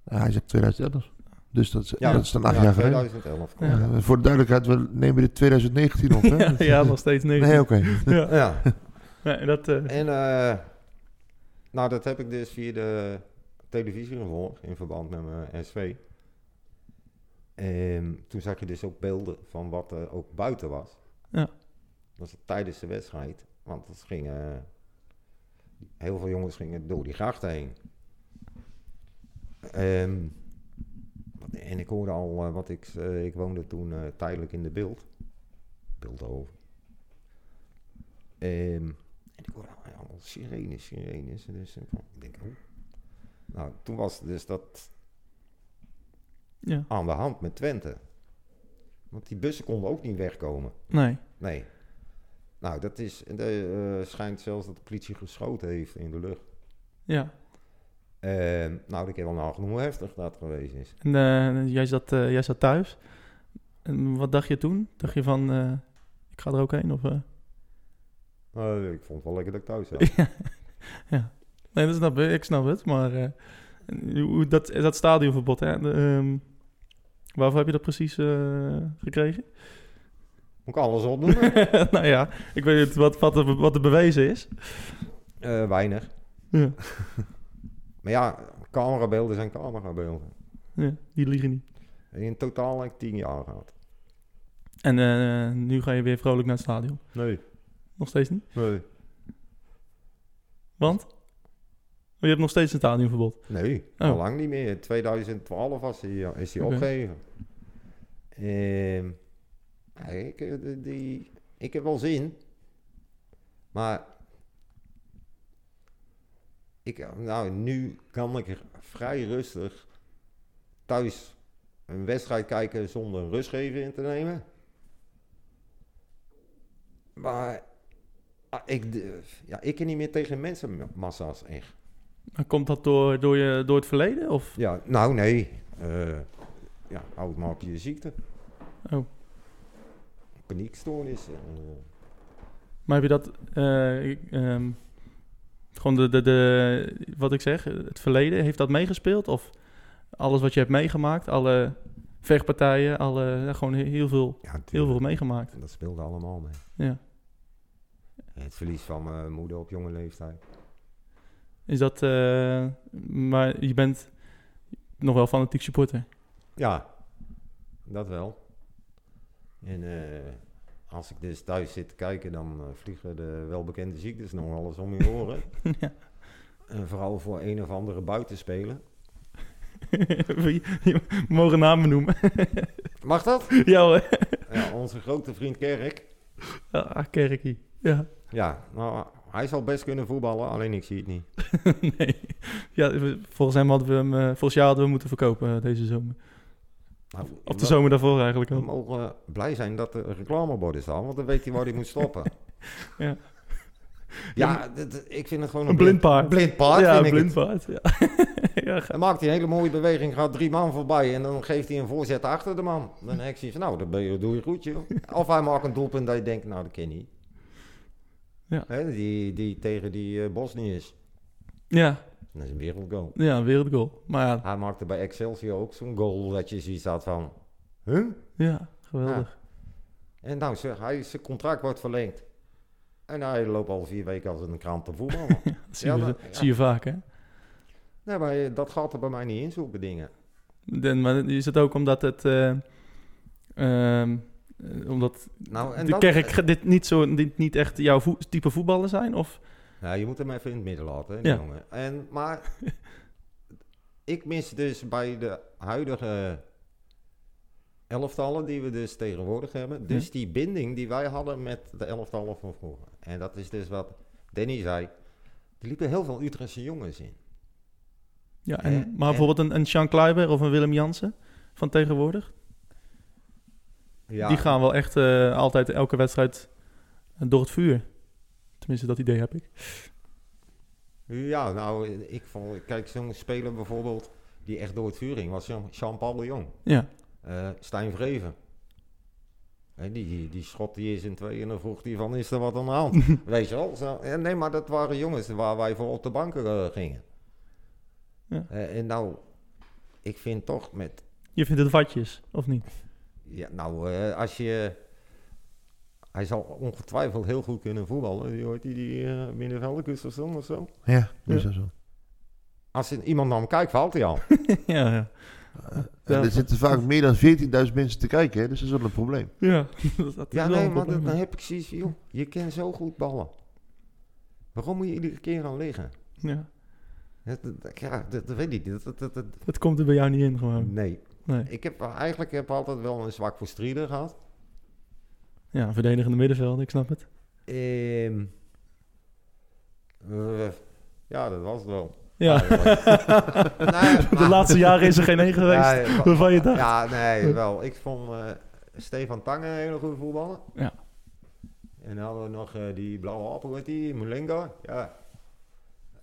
Ja, hij zegt 2011. Dus dat is, Ja, dat is dan acht ja, jaar geleden. 2011. Ja. Voor de duidelijkheid, we nemen dit 2019 op hè? (laughs) ja, ja, nog steeds nee. Nee, oké. (laughs) ja. ja. Nee, dat, eh, En eh, nou, dat heb ik dus via de televisie gevolgd in verband met mijn SV. En toen zag je dus ook beelden van wat er ook buiten was. Ja. Dat was tijdens de wedstrijd. Want het ging, eh, heel veel jongens gingen door die grachten heen. Ehm, en ik hoorde al eh, wat ik, eh, ik woonde toen eh, tijdelijk in de beeld. Beeldhoven. Ehm, en ik hoorde al- allemaal sirenes, sirenes. Dus ik denk, oh. Nou, toen was dus dat ja. aan de hand met Twente. Want die bussen konden ook niet wegkomen. Nee. Nee. Nou, dat is, de, eh, schijnt zelfs dat de politie geschoten heeft in de lucht. Ja. Ehm, nou, ik heb wel nagenoeg hoe heftig dat geweest is. En eh, jij, zat, eh, jij zat thuis. En wat dacht je toen? Dacht je van, ik ga er ook heen? Of? Eh, ik vond het wel lekker dat ik thuis zat. (laughs) ja. ja. Nee, dat snap ik. Ik snap het. Maar hoe- dat, dat stadionverbod, hè? De, ehm, waarvoor heb je dat precies eh, gekregen? Moet ik alles opdoen? (laughs) nou ja, ik weet niet wat, wat, er, wat er bewezen is. Eh, weinig. Ja. (laughs) Maar ja, camerabeelden zijn camerabeelden. ja, die liegen niet. In totaal heb ik tien jaar gehad. En eh, nu ga je weer vrolijk naar het stadion. Nee. Nog steeds niet? Nee. Want? Oh, je hebt nog steeds een stadionverbod. Nee, Oh. al lang niet meer. 2012 was hij, ja, is hij opgegeven. Ehm, ja, ik, eh, die, ik heb wel zin. Maar ik, nou, nu kan ik er vrij rustig thuis een wedstrijd kijken zonder een rustgever in te nemen. Maar ah, ik, ja, ik kan niet meer tegen mensenmassa's echt. Komt dat door, door, je, door het verleden? Of? Ja, nou nee. Eh ja, oudmaakje ziekte. Oh. Paniekstoornis. eh, Maar heb je dat... eh, ik, ehm, gewoon de, de, de... Wat ik zeg, het verleden, heeft dat meegespeeld? Of alles wat je hebt meegemaakt? Alle vechtpartijen? Alle, gewoon heel veel, ja, heel veel meegemaakt. Dat speelde allemaal mee. Ja. Het verlies van mijn moeder op jonge leeftijd. Is dat... eh, maar je bent nog wel fanatiek supporter. Ja, dat wel. En eh, als ik dus thuis zit te kijken, dan eh, vliegen de welbekende ziektes nog alles om je oren. (laughs) ja. En vooral voor een of andere buitenspeler. (laughs) We mogen namen noemen. (laughs) Mag dat? ja hoor. Ja, onze grote vriend Kerk. Ah, Kerkie. Ja. Ja, nou, hij zal best kunnen voetballen, alleen ik zie het niet. nee. Ja, volgens hem hadden we hem... eh, volgens jou hadden we hem moeten verkopen deze zomer. Nou, Of de we- zomer daarvoor eigenlijk We al. mogen blij zijn dat er reclameborden staan, want dan weet hij waar hij moet stoppen. (laughs) Ja. Ja, ik vind het gewoon Een blind paard. Blind paard, ja, ik blind paard. Ja. (laughs) ja, Dan maakt hij een hele mooie beweging, gaat drie man voorbij en dan geeft hij een voorzet achter de man. Dan denk je van, nou, dan ben je, doe je goed, joh. (laughs) Of hij maakt een doelpunt dat je denkt, nou, dat ken je niet. Ja. Hè, die, die tegen die eh Bosniërs. Ja, Dat is een wereldgoal. ja, een wereldgoal. Maar ja, Hij maakte bij Excelsior ook zo'n goal dat je zoiets had van... Huh? ja geweldig. En nou, ze- hij, zijn contract wordt verlengd. En hij loopt al vier weken als een krant te voetballen. (laughs) Dat zie, je, zie je vaak, hè? nee, maar eh, dat gaat er bij mij niet in, zulke dingen. Den, maar is het ook omdat het... eh, ehm, eh, omdat Nou, en de dat- kerk dit niet, zo, dit niet echt jouw vo- type voetballen zijn? Of? Ja, je moet hem even in het midden laten, hè, die Ja. jongen. En, maar (laughs) ik mis dus bij de huidige elftallen die we dus tegenwoordig hebben, dus Ja. die binding die wij hadden met de elftallen van vroeger. En dat is dus wat Danny zei. Er liepen heel veel Utrechtse jongens in. Ja, en, Eh, maar en- bijvoorbeeld een, een Sean Kleiber of een Willem Jansen van tegenwoordig. Ja, Die gaan wel echt eh, altijd elke wedstrijd door het vuur. Tenminste, dat idee heb ik. Ja, nou, ik vond, kijk, zo'n speler bijvoorbeeld die echt door het vuur ging, was Jean- Jean-Paul de Jong. Ja, Eh Stijn Vreven. Hè, die, die, die schot die is in twee en dan vroeg hij van, is er wat aan de hand? (laughs) Weet je wel? Zo, nee, maar dat waren jongens waar wij voor op de banken eh, gingen. Ja. Eh, en nou, ik vind toch met, je vindt het watjes, of niet? ja, nou, als je, hij zal ongetwijfeld heel goed kunnen voetballen. Die hoort die, die uh, middenvelder of zo of zo. Ja, zo. Als er iemand naar hem kijkt, valt hij al. (laughs) ja, ja. En er zitten vaak meer dan 14.000 mensen te kijken, hè? dus dat is wel een probleem. Ja, (laughs) dat, dat is Ja, wel nee, een maar probleem, dan heb ik zoiets van, joh, je kent zo goed ballen. Waarom moet je iedere keer aan liggen? Ja, Dat, dat- ja, dat, dat weet ik niet. Dat, dat, dat, het komt er bij jou niet in gewoon. nee. Nee. Ik heb eigenlijk heb altijd wel een zwak voor strieden gehad. Ja, verdedigende middenveld, ik snap het. Ehm, eh, ja, dat was het wel. Ja. (laughs) Nee, de maar- laatste jaren is er geen één geweest wa- waarvan je dacht. Ja, nee, wel. Ik vond eh, Stefan Tange een hele goede voetballer. Ja. En dan hadden we nog eh, die blauwe appel met die, Mulenga. Ja.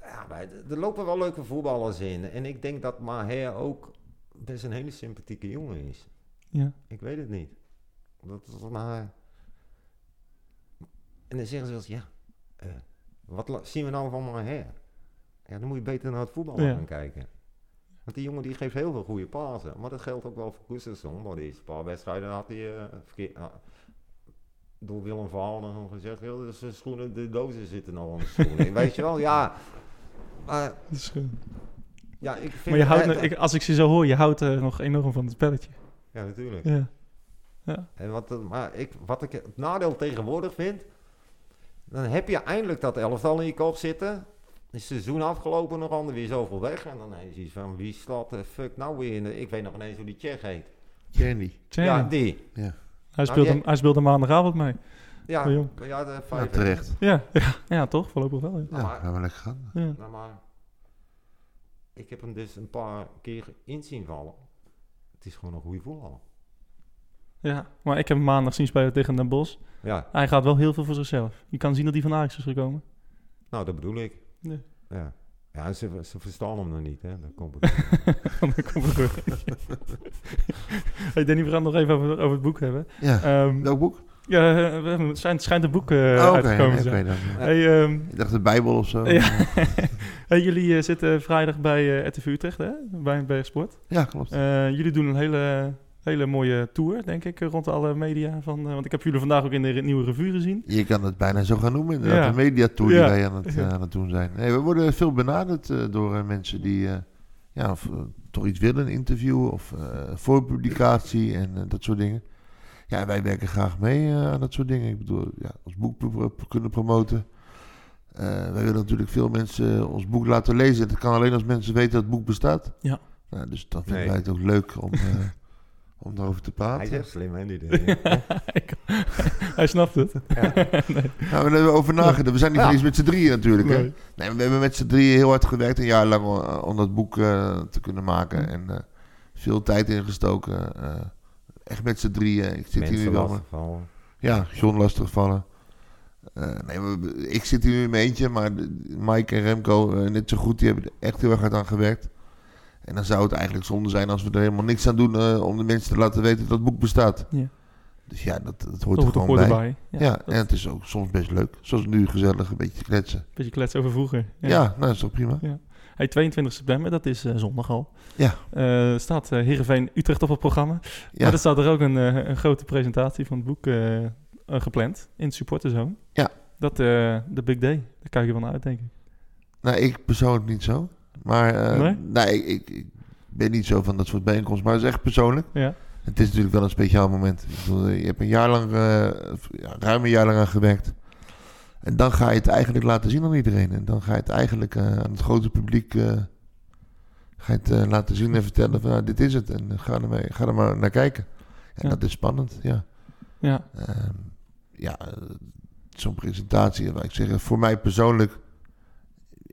Ja, maar er lopen wel leuke voetballers in. En ik denk dat Maher ook best een hele sympathieke jongen is. Ja. Ik weet het niet. Dat is maar... En dan zeggen ze wel eens, ja, eh, wat zien we nou van Maher? Ja, dan moet je beter naar het voetbal Ja. gaan kijken. Want die jongen die geeft heel veel goede pasen. Maar dat geldt ook wel voor. Maar de eerste paar wedstrijden had hij... eh, verkeerd, ah, door Willem dan gezegd... "Joh, dus zijn schoenen, de dozen zitten nog aan de schoenen. (laughs) Weet je wel, ja. Maar Dat is, eh, ja, ik vind... maar je houdt, ik, als ik ze zo hoor, je houdt er nog enorm van het spelletje. Ja, natuurlijk. Ja. En wat, eh, maar ik, wat ik het nadeel tegenwoordig vind, dan heb je eindelijk dat elftal in je kop zitten. Is het seizoen afgelopen, nog ander weer zoveel weg. En dan is iets van, wie slaat de fuck nou weer in de... Ik weet nog ineens hoe die Tsjech heet. Candy. Tja, Ja, die. hij, speelde, jij- hij speelde maandagavond mee. Ja, Oh, jong. ja de Ja, vijf. terecht. Ja, (laughs) ja, ja toch? Voorlopig wel. Ja. Ja, maar- gaan we lekker gaan. Ja. Nou, maar ik heb hem dus een paar keer in zien vallen. Het is gewoon een goede voetballer. Ja, maar ik heb hem maandag zien spelen tegen Den Bosch. Ja, Hij gaat wel heel veel voor zichzelf. Je kan zien dat hij van Ajax is gekomen. nou dat bedoel ik. Nee. Ja, ja ze, ze verstaan hem nog niet, hè. Dat komt het. (laughs) Dan kom ik weer. hey Danny, we gaan het nog even over, over het boek hebben. Ja. Ehm, Welk boek? ja, het schijnt, schijnt een boek eh, oh, uitgekomen te zijn. dan. Hey, ehm, Ik dacht de Bijbel of zo. Ja. (laughs) hey, jullie eh, zitten vrijdag bij eh RTV Utrecht, hè? bij Bergsport. Ja, klopt. Eh, jullie doen een hele, hele mooie tour, denk ik, eh, rond alle media. Van, eh, want ik heb jullie vandaag ook in de nieuwe revue gezien. Je kan het bijna zo gaan noemen, inderdaad. Ja. De mediatour die Ja. wij aan het, Ja. eh, aan het doen zijn. Nee, we worden veel benaderd eh, door mensen die eh, ja, of, toch iets willen, een interview of eh voorpublicatie en dat soort dingen. Ja, en wij werken graag mee aan dat soort dingen. Ik bedoel, ja, ons boek kunnen promoten. Eh, wij willen natuurlijk veel mensen ons boek laten lezen. Dat kan alleen als mensen weten dat het boek bestaat. Ja. Nou, dus dan vinden Nee. wij het ook leuk om, eh, (laughs) om daarover te praten. Hij is echt slim, hè, die (laughs) (laughs) Hij snapt het. (laughs) Nou, we hebben er over nagedacht. We zijn niet voor iets met z'n drieën natuurlijk. Hè? Nee. Nee, maar we hebben met z'n drieën heel hard gewerkt, een jaar lang, om, om dat boek eh, te kunnen maken. En eh, veel tijd ingestoken. eh, echt met z'n drieën. Ik zit hier nu wel. Ja, John lastigvallen. Eh nee, we- ik zit hier nu in mijn eentje, maar Mike en Remco eh, net zo goed. Die hebben er echt heel erg hard aan gewerkt. En dan zou het eigenlijk zonde zijn als we er helemaal niks aan doen eh, om de mensen te laten weten dat het boek bestaat. Ja. Dus ja, dat, dat hoort Dat er gewoon bij. erbij. Ja, en het is ook soms best leuk. Zoals nu gezellig een beetje kletsen. Beetje kletsen over vroeger. Ja, nou dat is toch prima. Hey, 22 september, dat is eh, zondag al. Ja. Eh, staat eh Heerenveen Utrecht op het programma. Ja, Maar er staat er ook een, een grote presentatie van het boek gepland in het supporterzone. Ja. Dat, de Big Day. Daar kijk je wel naar uit, denk ik. nou ik persoonlijk niet zo. Maar eh, Nee? nee, ik, ik ben niet zo van dat soort bijeenkomsten. Maar het is echt persoonlijk. Ja. Het is natuurlijk wel een speciaal moment. Ik bedoel, je hebt een jaar lang, eh, ruim een jaar lang aan gewerkt. En dan ga je het eigenlijk laten zien aan iedereen. En dan ga je het eigenlijk eh, aan het grote publiek eh, ga je het, eh, laten zien en vertellen van nou, dit is het. En ga, er mee, ga er maar naar kijken. En Ja. dat is spannend, ja. Ja, Ehm, ja, eh, zo'n presentatie, wat ik zeg, voor mij persoonlijk,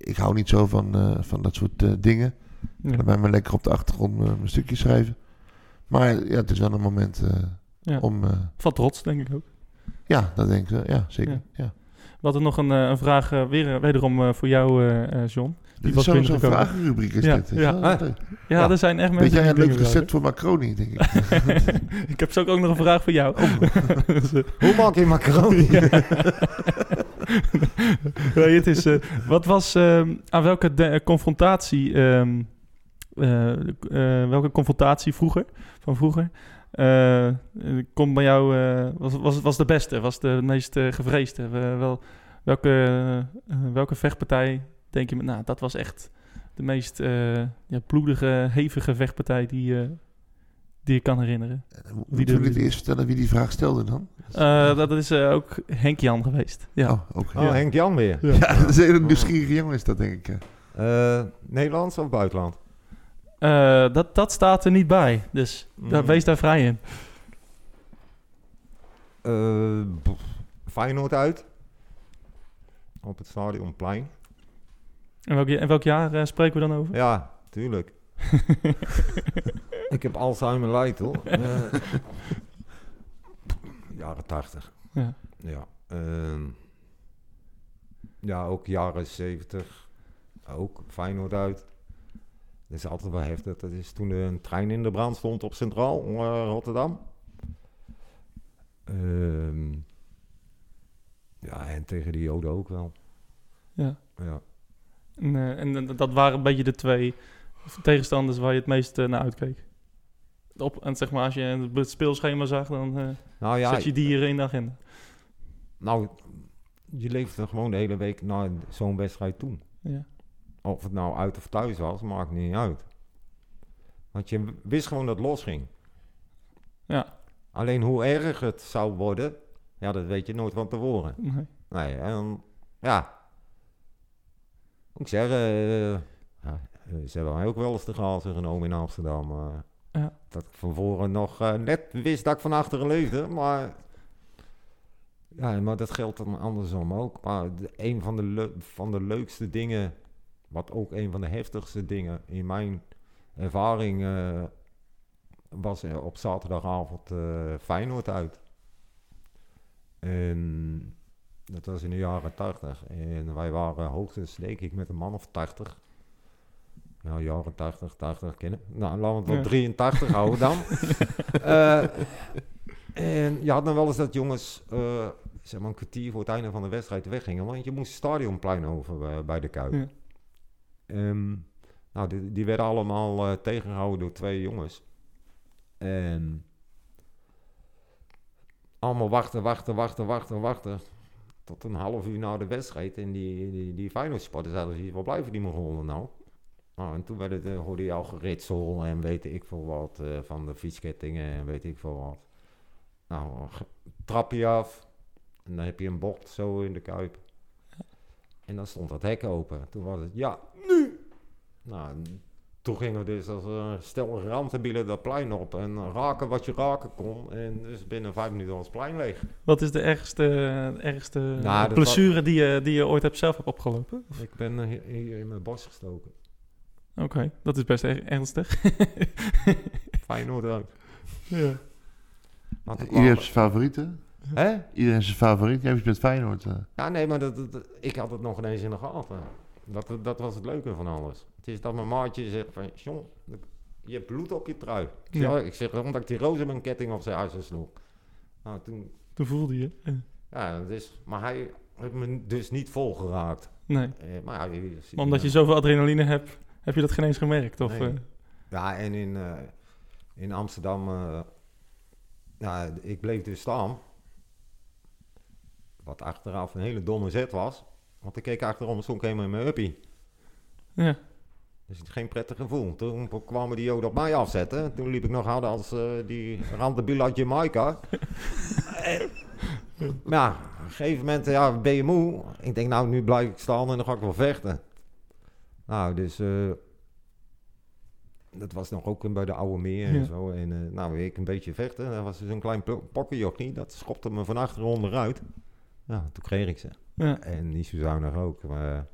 ik hou niet zo van, eh, van dat soort eh, dingen. ja. Dan ben maar lekker op de achtergrond mijn, mijn stukje schrijven. Maar ja, het is wel een moment eh, ja. om, eh, van trots, denk ik ook. ja, dat denk ik, eh, ja, zeker. Ja. We hadden nog een, eh, een vraag, eh, weer, wederom eh, voor jou, eh, eh, John. Dit was is zo'n vragenrubriek is Ja, dit. ja. Ah. Ja, Ja. er zijn echt Weet mensen jij een die leuk recept voor macaroni, denk ik. (laughs) ik heb zo ook nog een vraag voor jou. Dus, (laughs) eh, Hoe maak je macaroni? (laughs) (laughs) Nee, het is, eh, wat was ehm, aan welke eh, confrontatie, ehm, eh, welke confrontatie vroeger, van vroeger, komt bij jou, was, was, was de beste, was de meest gevreesde? Wel, welke, welke vechtpartij denk je, nou, dat was echt de meest ja, bloedige, hevige vechtpartij die, die je kan herinneren? Moeten we dit eerst vertellen wie die vraag stelde dan? Eh, dat is eh, ook Henk Jan geweest. Ja. Oh, oké. Oh, Henk Jan weer. Ja, dat is een hele nieuwsgierige jongen is dat, denk ik. eh. Eh, Nederlands of buitenland? Eh, dat, dat staat er niet bij. Dus daar, Mm. wees daar vrij in. Eh, Feyenoord uit. Op het stadionplein. En welk, en welk jaar eh, spreken we dan over? Ja, tuurlijk. Ik heb Alzheimer light hoor. (laughs) Jaren tachtig. Ja. Ja. ehm, ja, ook jaren zeventig. Ook Feyenoord uit. Dat is altijd wel heftig. Dat is toen een trein in de brand stond op Centraal, eh, Rotterdam. Ehm, ja, en tegen de Joden ook wel. Ja. Ja. En, eh, en eh, dat waren een beetje de twee tegenstanders waar je het meest eh, naar uitkeek. Op, en zeg maar, als je het speelschema zag, dan eh Nou ja, zet je die hier in de agenda. nou, je leeft er gewoon de hele week naar zo'n wedstrijd toe. Ja. Of het nou uit of thuis was, maakt niet uit. Want je wist gewoon dat het losging. Ja. Alleen hoe erg het zou worden, ja, dat weet je nooit van tevoren. Nee. Nee, en ja. Ik zeg, ja, eh, ze hebben mij ook wel eens de glazen genomen in Amsterdam. eh. Ja. Dat ik van voren nog eh, net wist dat ik van achteren leefde, maar... Ja, maar dat geldt dan andersom ook. Maar de, een van de, van de leukste dingen, wat ook een van de heftigste dingen in mijn ervaring eh, was er op zaterdagavond eh Feyenoord uit. En dat was in de jaren 80. En wij waren hoogstens, denk ik, met een man of 80. Nou, jaren 80, 80 kennen. Nou, laten we het op Ja. 83 (laughs) houden dan. Eh, en je had dan wel eens dat jongens, eh, zeg maar een kwartier voor het einde van de wedstrijd weggingen. Want je moest het stadionplein over eh, bij de Kuip. Ehm, nou, die, die werden allemaal eh, tegengehouden door twee jongens. En allemaal wachten, wachten, wachten, wachten, wachten. Tot een half uur na de wedstrijd. En die, die, die Feyenoord-sporters hadden zoiets, waar blijven die Mongolen nou? Nou, en toen werd het, eh, hoorde je al geritsel en weet ik veel wat eh, van de fietskettingen en weet ik veel wat. Nou, trap je af en dan heb je een bocht zo in de kuip. En dan stond dat hek open. Toen was het, ja, nu! Nou, en toen gingen we dus als een stel rantenbielen dat plein op en raken wat je raken kon. En dus binnen vijf minuten was het plein leeg. Wat is de ergste, ergste Nou, blessure die, je, die je ooit hebt zelf hebt opgelopen? Ik ben eh, hier, hier in mijn borst gestoken. Oké, dat is best er- ernstig. (laughs) Feyenoord uit. ja. Heeft zijn favorieten. Hè? Iedereen heeft zijn favoriet. Jij hebt met Feyenoord. eh. Ja, nee, maar dat, dat- ik had het nog ineens in de gaten. Dat, dat was het leuke van alles. Het is dat mijn maatje zegt van, John, je hebt bloed op je trui. Ik zeg, Ja. Ik zeg, omdat ik die roze mijn ketting op zijn huis sloeg. Nou, toen, Toen voelde je. eh, ja, dat is, maar hij heeft me dus niet volgeraakt. nee. Eh, maar ja, je omdat je zoveel adrenaline hebt, heb je dat geen eens gemerkt? Of, Nee. eh, Ja, en in, eh, in Amsterdam, eh, ja, ik bleef dus staan. Wat achteraf een hele domme zet was. Want ik keek achterom, stond ik helemaal in mijn uppie. ja. Dus geen prettig gevoel. Toen kwamen die Joden op mij afzetten. Toen liep ik nog harder als die randebiel uit Jamaica. En- (laughs) maar ja, op een gegeven moment ja, ben je moe. Ik denk, nou, nu blijf ik staan en dan ga ik wel vechten. Nou, dus... eh, dat was nog ook bij de Oude Meer en Ja. zo. En eh, nou, ik een beetje vechten. Dat was dus een klein pokkenjochie. Dat schopte me van achteren onderuit. Ja, toen kreeg ik ze. ja. En niet zo zuinig ook. Maar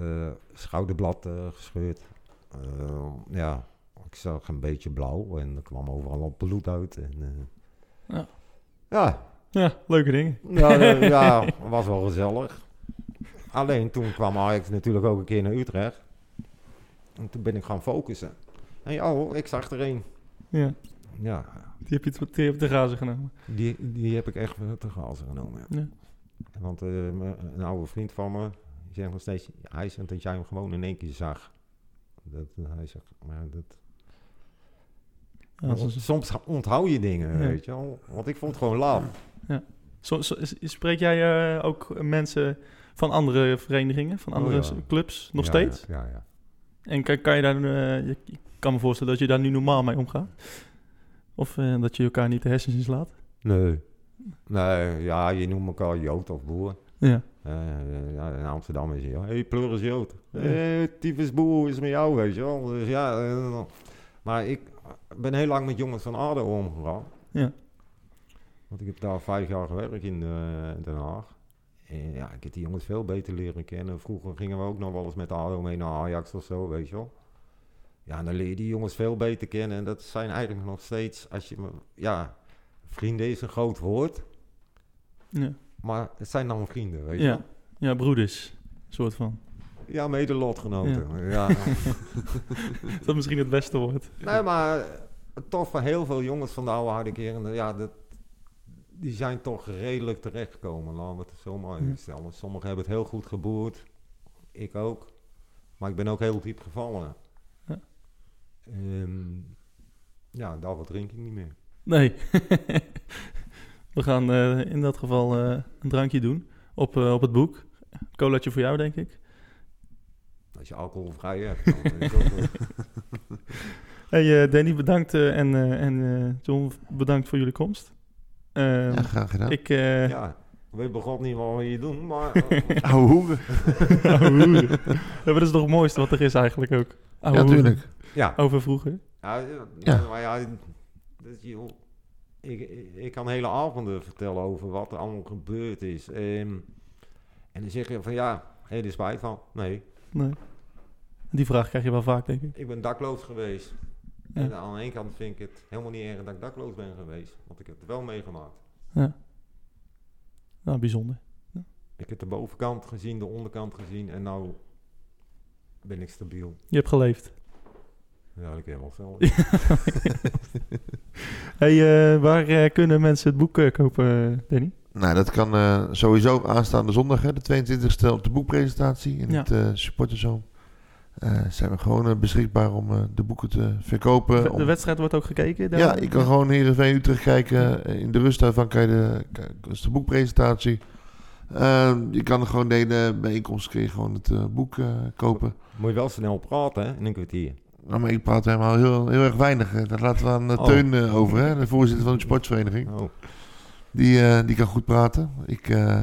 eh, schouderblad gescheurd. Ja, ik zag een beetje blauw en er kwam overal al bloed uit. En, Ja. ja, ja, leuke dingen. ja, (laughs) ja, was wel gezellig. Alleen toen kwam Ajax natuurlijk ook een keer naar Utrecht. En toen ben ik gaan focussen. En ja, hoor, ik zag er een. Ja, Ja, die heb je te, die heb te grazen genomen. die, die heb ik echt te grazen genomen. ja. Ja. Want eh, een oude vriend van me, die zegt nog steeds, hij zegt dat jij hem gewoon in één keer zag. Dat, hij zegt, maar dat, Ja, is- soms onthoud je dingen, Ja. weet je wel. Want ik vond het gewoon zo- is- spreek jij eh, ook mensen van andere verenigingen, van Oh, andere ja. clubs nog Ja, steeds? Ja, ja. En kan, kan je daar, eh, je, ik kan me voorstellen dat je daar nu normaal mee omgaat? Of eh, dat je elkaar niet de hersens in slaat? Nee. Nee, ja, je noemt elkaar Jood of boer. Ja, Eh, ja, in Amsterdam is hij, hé, hey, pleur is Jood. Hé, tyfus boer is met jou, weet je wel. Dus ja, maar ik ben heel lang met jongens van ADO omgegaan. ja, Want ik heb daar vijf jaar gewerkt in Den Haag. En ja, ik heb die jongens veel beter leren kennen. Vroeger gingen we ook nog wel eens met ADO mee naar Ajax of zo, weet je wel. Ja, dan leer je die jongens veel beter kennen. En dat zijn eigenlijk nog steeds, als je. Ja, vrienden is een groot woord. ja, Maar het zijn dan vrienden, weet je ja. wel. ja broeders, soort van. Ja, mede lotgenoten. Ja. (laughs) Dat is misschien het beste woord. nee, maar toch voor heel veel jongens van de oude harde keren, ja, dat, die zijn toch redelijk terechtgekomen, laten we het zo maar stellen. Sommigen hebben het heel goed geboerd, ik ook. Maar ik ben ook heel diep gevallen. Ja. Ehm, ja, daarvoor drink ik niet meer. Nee. (laughs) We gaan eh, in dat geval eh, een drankje doen op, eh, op het boek. Colaatje voor jou, denk ik. Als je alcoholvrij hebt, dan (laughs) Hey, Danny, bedankt. en en John, bedankt voor jullie komst. Ehm, Ja, graag gedaan. ik, eh Ja, ik weet begot niet wat we hier doen, maar... (laughs) Ouwe hoeren. Ja, dat is toch het mooiste wat er is eigenlijk ook. Ouwe Ja, hoeren. tuurlijk. ja, Over vroeger. Ja, ja, maar ja, dat, joh, ik, ik, kan hele avonden vertellen over wat er allemaal gebeurd is. Ehm, en dan zeg je van ja, hele spijt van. Nee, Nee. Die vraag krijg je wel vaak, denk ik. ik ben dakloos geweest. Ja. En aan de ene kant vind ik het helemaal niet erg dat ik dakloos ben geweest. Want ik heb het wel meegemaakt. Ja. Nou, bijzonder. Ik heb de bovenkant gezien, de onderkant gezien en nou ben ik stabiel. Je hebt geleefd. Ja, ik heb wel zelf. (laughs) Hey, eh, waar eh, kunnen mensen het boek eh, kopen, Danny? Nou, dat kan eh, sowieso aanstaande zondag, hè, de 22e op de boekpresentatie in Ja. het eh supporterzone. Eh zijn we gewoon eh, beschikbaar om eh, de boeken te verkopen. De, om- wedstrijd wordt ook gekeken? daar? ja, je kan gewoon Heerenveen Utrecht kijken. Eh, In de rust daarvan kan je de, is de boekpresentatie. Eh, je kan gewoon de hele bijeenkomst kun je gewoon het eh, boek eh, kopen. Moet je wel snel praten hè, in een kwartier. Nou, maar ik praat helemaal heel, heel erg weinig. hè. Dat laten we aan eh, Oh. Teun eh, over, hè, de voorzitter van de sportvereniging. Oh. Die, eh, die kan goed praten. Ik, eh,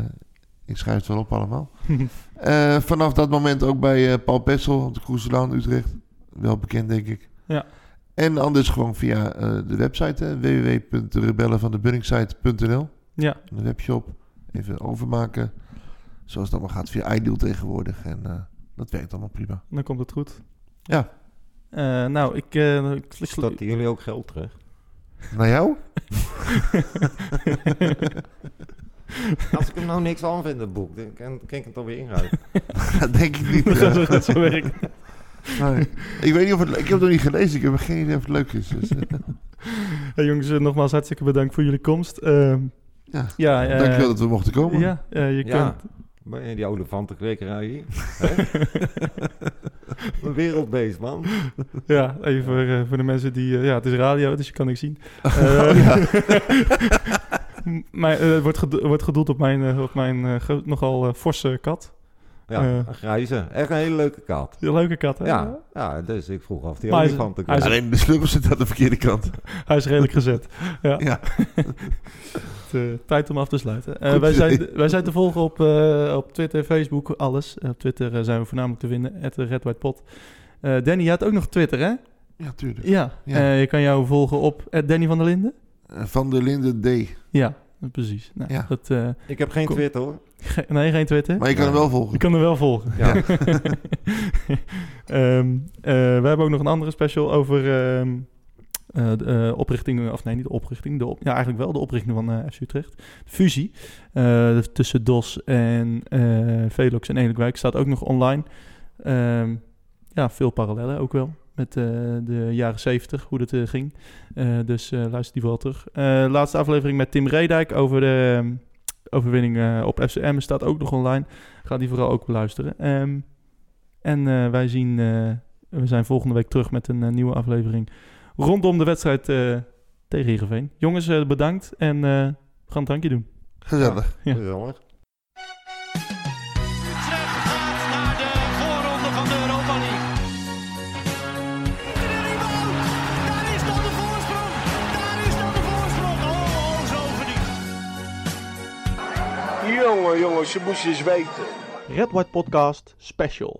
ik schrijf het wel op allemaal. (laughs) Eh, vanaf dat moment ook bij eh, Paul Pessel op de Kroeselaan Utrecht. Wel bekend, denk ik. Ja. En anders gewoon via eh, de website www.rebellenvandebunningsite.nl ja, Een webshop. Even overmaken. Zoals het allemaal gaat via iDeal tegenwoordig. En eh, dat werkt allemaal prima. dan komt het goed. Ja. Eh, nou, ik... eh, ik- jullie ook geld terug? Naar jou? (laughs) (laughs) (laughs) Als ik hem nou niks aan vind, het boek, dan kan, kan ik het alweer inruilen. (laughs) dat denk ik niet. (laughs) Dat gaat zo- werken. Nee. Ik weet niet of het... Ik heb het nog niet gelezen. Ik heb geen idee of het leuk is. Dus, eh. Hey, jongens, eh, nogmaals hartstikke bedankt voor jullie komst. Ehm, Ja, ja, eh, dankjewel dat we mochten komen. Ja, eh, je Ja. kunt... Die olifantenkwekerij hier. hè? Een wereldbeest, man. Ja, even voor, eh, voor de mensen die... eh, ja, het is radio, dus je kan niks zien. Oh, Eh, ja. Mijn, eh, wordt, gedo- wordt gedoeld op mijn, eh, op mijn eh, nogal forse kat. Ja, een grijze. Echt een hele leuke kat. Een leuke kat, hè? Ja, ja, dus ik vroeg af die hij is- Alleen de sleutel zit aan de verkeerde kant. (laughs) Hij is redelijk gezet. Ja. Ja. Het, tijd om af te sluiten. Eh, wij, zijn, wij zijn te volgen op, eh, op Twitter, Facebook, alles. Op Twitter zijn we voornamelijk te vinden, at Red White Pot. Eh, Danny, je had ook nog Twitter, hè? Ja, tuurlijk. Ja. Ja. Eh, je kan jou volgen op at Danny van der Linden. Eh, Van der Linden D. Ja, precies. Nou, Ja. Dat, eh, Ik heb geen. Twitter hoor. ge- nee, geen Twitter. Maar je kan hem wel volgen. Je kan er wel volgen. Ja. (laughs) Ehm, eh, we hebben ook nog een andere special over ehm, eh, de eh, oprichting, of nee, niet de oprichting, de op, ja, eigenlijk wel de oprichting van eh FC Utrecht. De fusie eh, tussen DOS en eh, Velox en Edelwijk staat ook nog online. Ehm, ja, veel parallellen ook wel met eh, de jaren 70, hoe dat eh, ging. Eh, dus luister die vooral terug. Laatste aflevering met Tim Redijk over de ehm, overwinning op FCM staat ook nog online. Ga die vooral ook beluisteren. Ehm, en wij zien, we zijn volgende week terug met een nieuwe aflevering rondom de wedstrijd tegen Heerenveen. Jongens, bedankt en we gaan een drankje doen. Gezellig. Ja. Gezellig. Jongen, jongens, je moest eens weten. Red White Podcast Special.